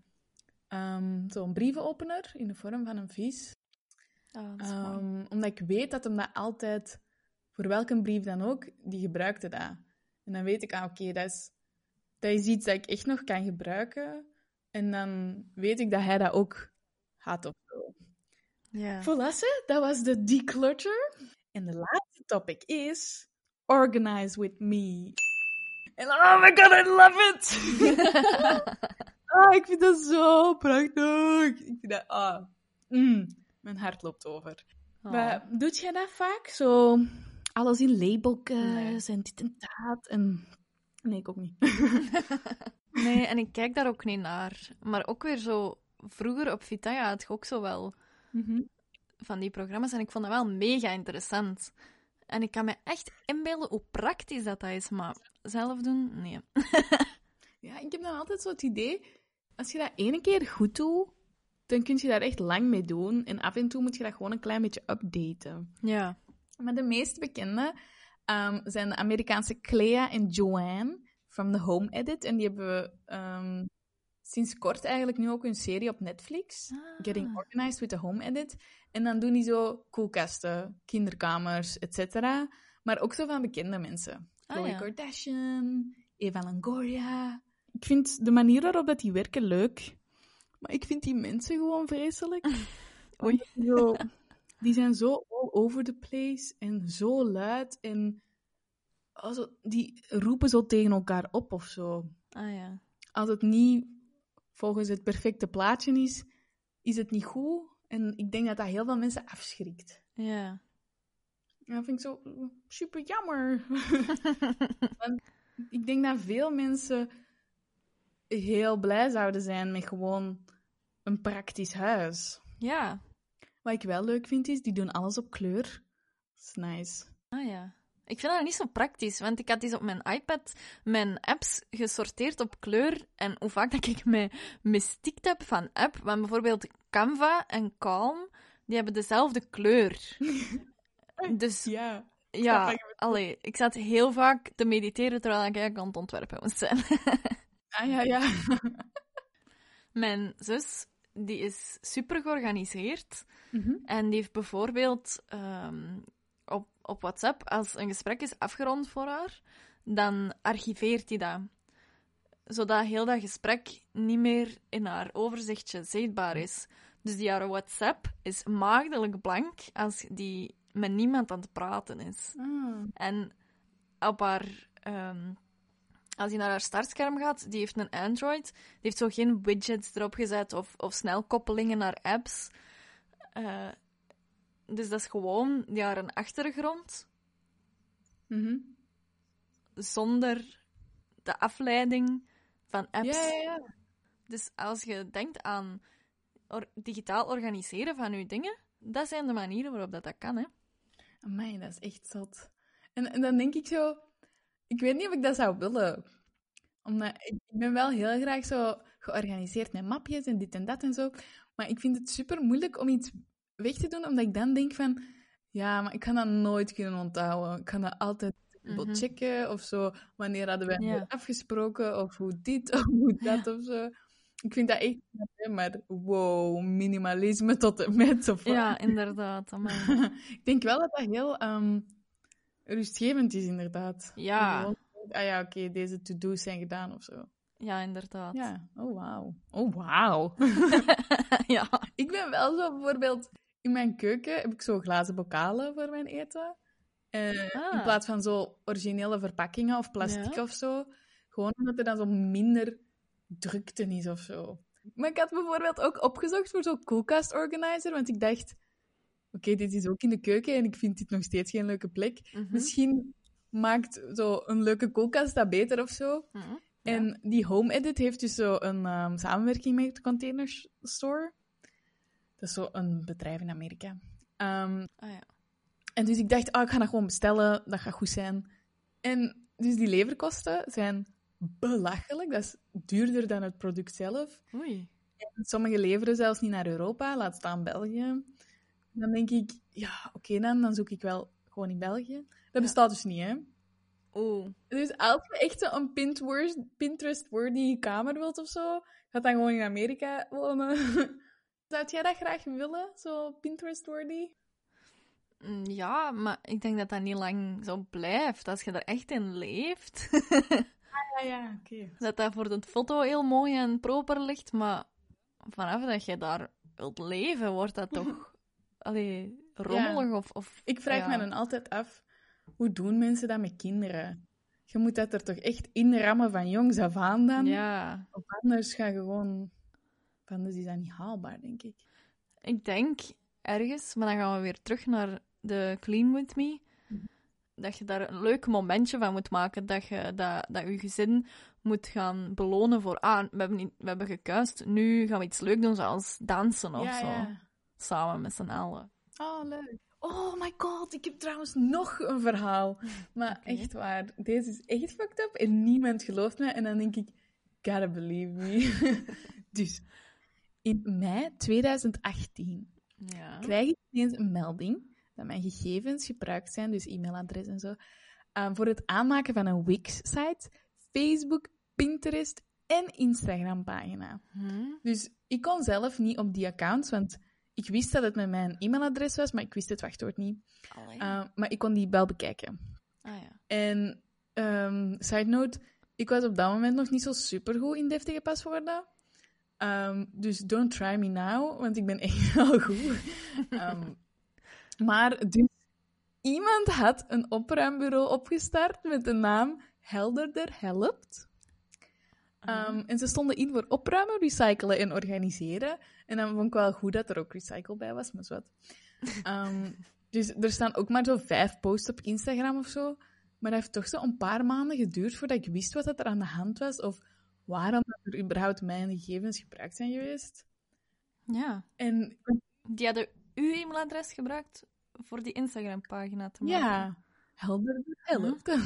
ehm, zo'n brievenopener in de vorm van een vis. Oh, omdat ik weet dat hem dat altijd, voor welke brief dan ook, die gebruikte dat. En dan weet ik, ah, oké, dat, is, dat is iets dat ik echt nog kan gebruiken. En dan weet ik dat hij dat ook had of zo. Ja. Volasse, dat was de declutter. En de laatste topic is Organize with me. En oh my god, I love it! ah, ik vind dat zo prachtig. Ik vind dat, ah, mm, mijn hart loopt over. Oh. Maar doet jij dat vaak? Zo alles in labeltjes en dit en dat. En... Nee, ik ook niet. Nee, en ik kijk daar ook niet naar. Maar ook weer zo... Vroeger op Vitaya had ik ook zo wel Mhm. Van die programma's en ik vond dat wel mega interessant. En ik kan me echt inbeelden hoe praktisch dat, dat is, maar zelf doen, nee. Ja, ik heb dan altijd zo het idee, als je dat ene keer goed doet, dan kun je daar echt lang mee doen. En af en toe moet je dat gewoon een klein beetje updaten. Ja. Maar de meest bekende ehm, zijn de Amerikaanse Clea en Joanne from The Home Edit. En die hebben we ehm, sinds kort eigenlijk nu ook een serie op Netflix. Getting Organized with the Home Edit. En dan doen die zo koelkasten, kinderkamers, etc. Maar ook zo van bekende mensen. Ah, Khloe ja. Kardashian, Eva Longoria. Ik vind de manier waarop dat die werken leuk. Maar ik vind die mensen gewoon vreselijk. Oei. Zo- die zijn zo all over the place en zo luid. En also, die roepen zo tegen elkaar op of zo. Ah ja. Als het niet volgens het perfecte plaatje is, is het niet goed. En ik denk dat dat heel veel mensen afschrikt. Ja. En dat vind ik zo super jammer. Want ik denk dat veel mensen heel blij zouden zijn met gewoon een praktisch huis. Ja. Wat ik wel leuk vind, is die doen alles op kleur. Dat is nice. Ah ja. Ik vind dat niet zo praktisch, want ik had eens op mijn iPad mijn apps gesorteerd op kleur. En hoe vaak dat ik me mystiekt heb van app, want bijvoorbeeld Canva en Calm, die hebben dezelfde kleur. Dus Ja. ja, allee, ik zat heel vaak te mediteren terwijl ik eigenlijk aan het ontwerpen moest zijn. Ah ja, ja. Mijn zus, die is super georganiseerd. Mhm. En die heeft bijvoorbeeld ehm, op, op WhatsApp, als een gesprek is afgerond voor haar, dan archiveert hij dat. Zodat heel dat gesprek niet meer in haar overzichtje zichtbaar is. Dus die haar WhatsApp is maagdelijk blank als die met niemand aan het praten is. Ah. En op haar, ehm, als je naar haar startscherm gaat, die heeft een Android, die heeft zo geen widgets erop gezet of, of snelkoppelingen naar apps. Eh, dus dat is gewoon ja, een achtergrond Mhm. zonder de afleiding van apps. Ja, ja, ja. Dus als je denkt aan or- digitaal organiseren van je dingen, dat zijn de manieren waarop dat, dat kan. Hè? Amai, dat is echt zot. En, en dan denk ik zo... Ik weet niet of ik dat zou willen. Omdat ik, ik ben wel heel graag zo georganiseerd met mapjes en dit en dat en zo. Maar ik vind het super moeilijk om iets weg te doen, omdat ik dan denk van, ja, maar ik kan dat nooit kunnen onthouden. Ik kan dat altijd Mhm. checken of zo. Wanneer hadden wij afgesproken of hoe dit of hoe dat of zo. Ik vind dat echt, maar wow, minimalisme tot en met. Of wat. Ja, inderdaad. ik denk wel dat dat heel ehm, rustgevend is, inderdaad. Ja. Gewoon, ah ja, oké, deze to-do's zijn gedaan of zo. Ja, inderdaad. Ja, oh wauw. Oh wauw. ja. ik ben wel zo bijvoorbeeld, in mijn keuken heb ik zo glazen bokalen voor mijn eten. Eh, Ah. In plaats van zo originele verpakkingen of plastic Ja. of zo. Gewoon omdat er dan zo minder drukte is of zo. Maar ik had bijvoorbeeld ook opgezocht voor zo'n koelkast organizer, want ik dacht, oké, dit is ook in de keuken en ik vind dit nog steeds geen leuke plek. Mhm. Misschien maakt zo een leuke koelkast dat beter of zo. Mhm. En die Home Edit heeft dus zo een ehm, samenwerking met de Container Store. Dat is zo een bedrijf in Amerika. Ehm, Ah, ja. en dus ik dacht, oh, ik ga dat gewoon bestellen, dat gaat goed zijn. En dus die leverkosten zijn belachelijk. Dat is duurder dan het product zelf. Oei. Sommige leveren zelfs niet naar Europa, laat staan België. Dan denk ik, ja, oké dan, dan zoek ik wel gewoon in België. Dat bestaat dus niet, hè. Oeh. Dus als je echt een Pinterest- Pinterest-worthy kamer wilt of zo, gaat dan gewoon in Amerika wonen. Zou jij dat graag willen, zo Pinterest-worthy? Mm, Ja, maar ik denk dat dat niet lang zo blijft. Als je er echt in leeft, Ja, ja, oké. dat dat voor de foto heel mooi en proper ligt, maar vanaf dat je daar wilt leven, wordt dat toch allee, rommelig of, of... Ik vraag ja. me dan altijd af, hoe doen mensen dat met kinderen? Je moet dat er toch echt inrammen van jongs af aan dan? Ja, Of anders ga je gewoon... Anders is dat niet haalbaar, denk ik. ik denk ergens, maar dan gaan we weer terug naar de Clean With Me, dat je daar een leuk momentje van moet maken, dat je dat, dat je gezin moet gaan belonen voor, ah, we hebben, niet- we hebben gekuist, nu gaan we iets leuk doen, zoals dansen of ja, zo, ja. samen met z'n allen. Oh, leuk. Oh my god, ik heb trouwens nog een verhaal. Maar echt waar, deze is echt fucked up en niemand gelooft me. En dan denk ik, gotta believe me. dus, in mei 2018 Ja. krijg ik ineens een melding dat mijn gegevens gebruikt zijn, dus e-mailadres en zo, eh, voor het aanmaken van een Wix-site, Facebook, Pinterest en Instagram-pagina. Hm? Dus ik kon zelf niet op die accounts, want ik wist dat het met mijn e-mailadres was, maar ik wist het wachtwoord niet. Uh, maar ik kon die wel bekijken. ah ja. En, ehm, side note, ik was op dat moment nog niet zo supergoed in deftige paswoorden. Ehm, dus don't try me now, want ik ben echt wel goed. Ehm, maar dus, iemand had een opruimbureau opgestart met de naam Helderder Helpt. Ehm, en ze stonden in voor opruimen, recyclen en organiseren. En dan vond ik wel goed dat er ook recycle bij was, maar wat. Dus er staan ook maar zo vijf posts op Instagram of zo. Maar dat heeft toch zo een paar maanden geduurd voordat ik wist wat dat er aan de hand was. Of waarom dat er überhaupt mijn gegevens gebruikt zijn geweest. ja. En Die hadden uw e-mailadres gebruikt voor die Instagram-pagina te maken. ja, helder helpt.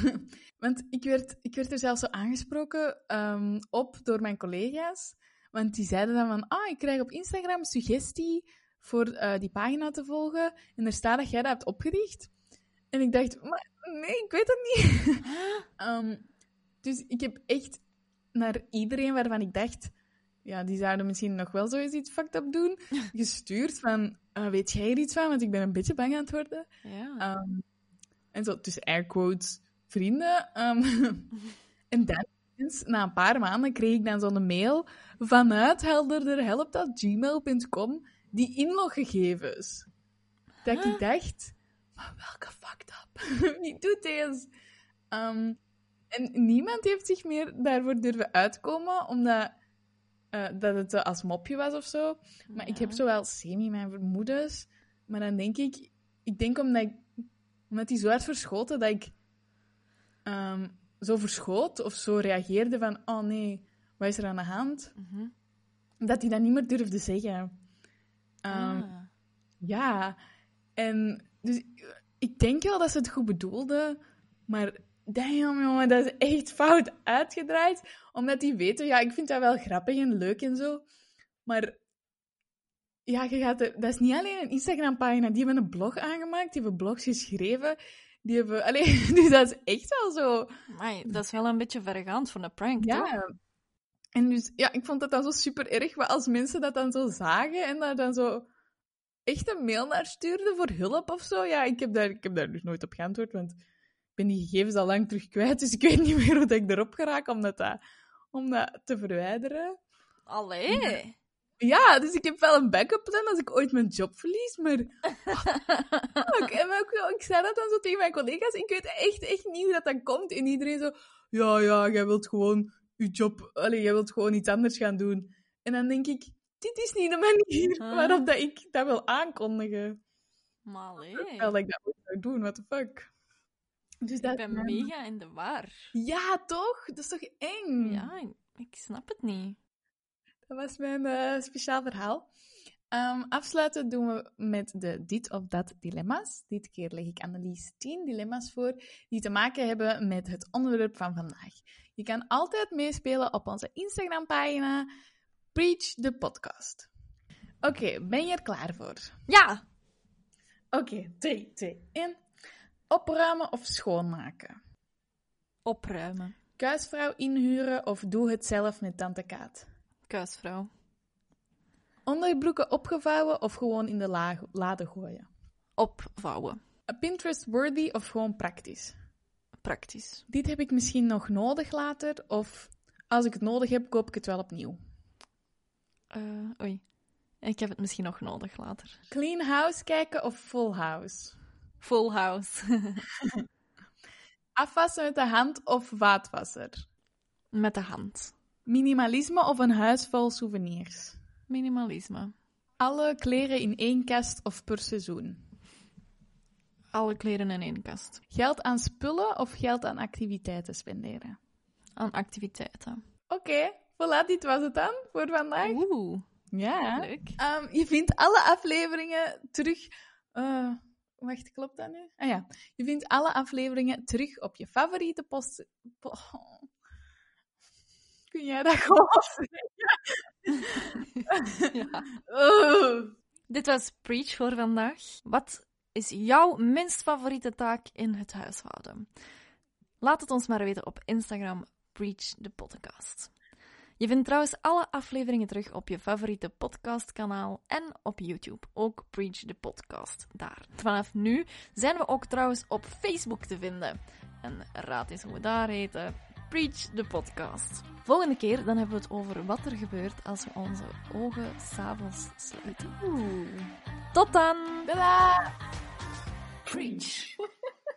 Want ik werd, ik werd er zelfs zo aangesproken ehm, op door mijn collega's. Want die zeiden dan van, ah, ik krijg op Instagram suggestie voor eh, die pagina te volgen. En er staat dat jij dat hebt opgericht. En ik dacht, maar nee, ik weet het niet. Ehm, dus ik heb echt naar iedereen waarvan ik dacht, ja, die zouden misschien nog wel zoiets iets fucked up doen, gestuurd van, eh, weet jij er iets van? Want ik ben een beetje bang aan het worden. Ja. Ehm, en zo tussen air quotes vrienden. Ehm, en dan, na een paar maanden, kreeg ik dan zo'n mail vanuit helderderhelp.gmail.com die inloggegevens. Dat ik dacht, maar welke fucked up? Wie doet deze? Ehm, en niemand heeft zich meer daarvoor durven uitkomen, omdat eh, dat het als mopje was of zo. Maar ik heb zo wel semi mijn vermoedens. Maar dan denk ik, ik denk omdat, ik, omdat hij zo had verschoten dat ik ehm, zo verschoot of zo reageerde van, oh nee, wat is er aan de hand? Mhm. Dat hij dat niet meer durfde zeggen. Ehm, Ah. Ja, en dus ik denk wel dat ze het goed bedoelden, maar damn jongen, dat is echt fout uitgedraaid. Omdat die weten, ja, ik vind dat wel grappig en leuk en zo. Maar ja, je gaat er, dat is niet alleen een Instagram-pagina. Die hebben een blog aangemaakt, die hebben blogs geschreven. Die hebben, alleen, dus dat is echt wel zo. Dat is wel een beetje vergaand voor een prank, toch? Ja. En dus, ja, ik vond dat dan zo super erg, maar als mensen dat dan zo zagen en daar dan zo echt een mail naar stuurden voor hulp of zo, ja, ik heb daar, ik heb daar dus nooit op geantwoord, want ben die gegevens al lang terug kwijt, dus ik weet niet meer hoe dat ik erop geraak om dat, dat- om dat te verwijderen. Allee. Ja, dus ik heb wel een backup plan als ik ooit mijn job verlies, maar... Fuck, en ook, zo- ik zei dat dan zo tegen mijn collega's, ik weet echt, echt niet hoe dat dan komt. En iedereen zo, ja, ja, jij wilt gewoon je job... Allee, jij wilt gewoon iets anders gaan doen. En dan denk ik, dit is niet de manier Huh? waarop dat ik dat wil aankondigen. Maar allee. Wel dat ik dat doen, what the fuck. Dus dat, Ik ben mega in de war. Ja, toch? Dat is toch eng? Ja, ik, snap het niet. Dat was mijn eh, speciaal verhaal. Ehm, afsluiten doen we met de dit of dat dilemma's. Dit keer leg ik Annelies 10 dilemma's voor die te maken hebben met het onderwerp van vandaag. Je kan altijd meespelen op onze Instagram-pagina Preach the Podcast. Oké, ben je er klaar voor? Ja! Oké, 3, 2, 1. Opruimen of schoonmaken? Opruimen. Kuisvrouw inhuren of doe het zelf met tante Kaat? Kuisvrouw. Onderbroeken opgevouwen of gewoon in de la lade gooien? Opvouwen. Pinterest-worthy of gewoon praktisch? Praktisch. Dit heb ik misschien nog nodig later, of als ik het nodig heb, koop ik het wel opnieuw. Eh, oei. Ik heb het misschien nog nodig later. Clean house kijken of full house? Full house. Afwassen met de hand of vaatwasser? Met de hand. Minimalisme of een huis vol souvenirs? Minimalisme. Alle kleren in één kast of per seizoen? Alle kleren in één kast. Geld aan spullen of geld aan activiteiten spenderen? Aan activiteiten. Oké, voilà, dit was het dan voor vandaag. Oeh, Ja. leuk. Ehm, je vindt alle afleveringen terug. eh, wacht, klopt dat nu? Ah ja. Je vindt alle afleveringen terug op je favoriete post. po- Kun jij dat gewoon? Ja. Oh. Dit was Preach voor vandaag. Wat is jouw minst favoriete taak in het huishouden? Laat het ons maar weten op Instagram, Preach the Podcast. Je vindt trouwens alle afleveringen terug op je favoriete podcastkanaal en op YouTube. Ook Preach the Podcast daar. Vanaf nu zijn we ook trouwens op Facebook te vinden. En raad eens hoe we daar heten. Preach the Podcast. Volgende keer dan hebben we het over wat er gebeurt als we onze ogen s'avonds sluiten. Tot dan! Tada! Preach.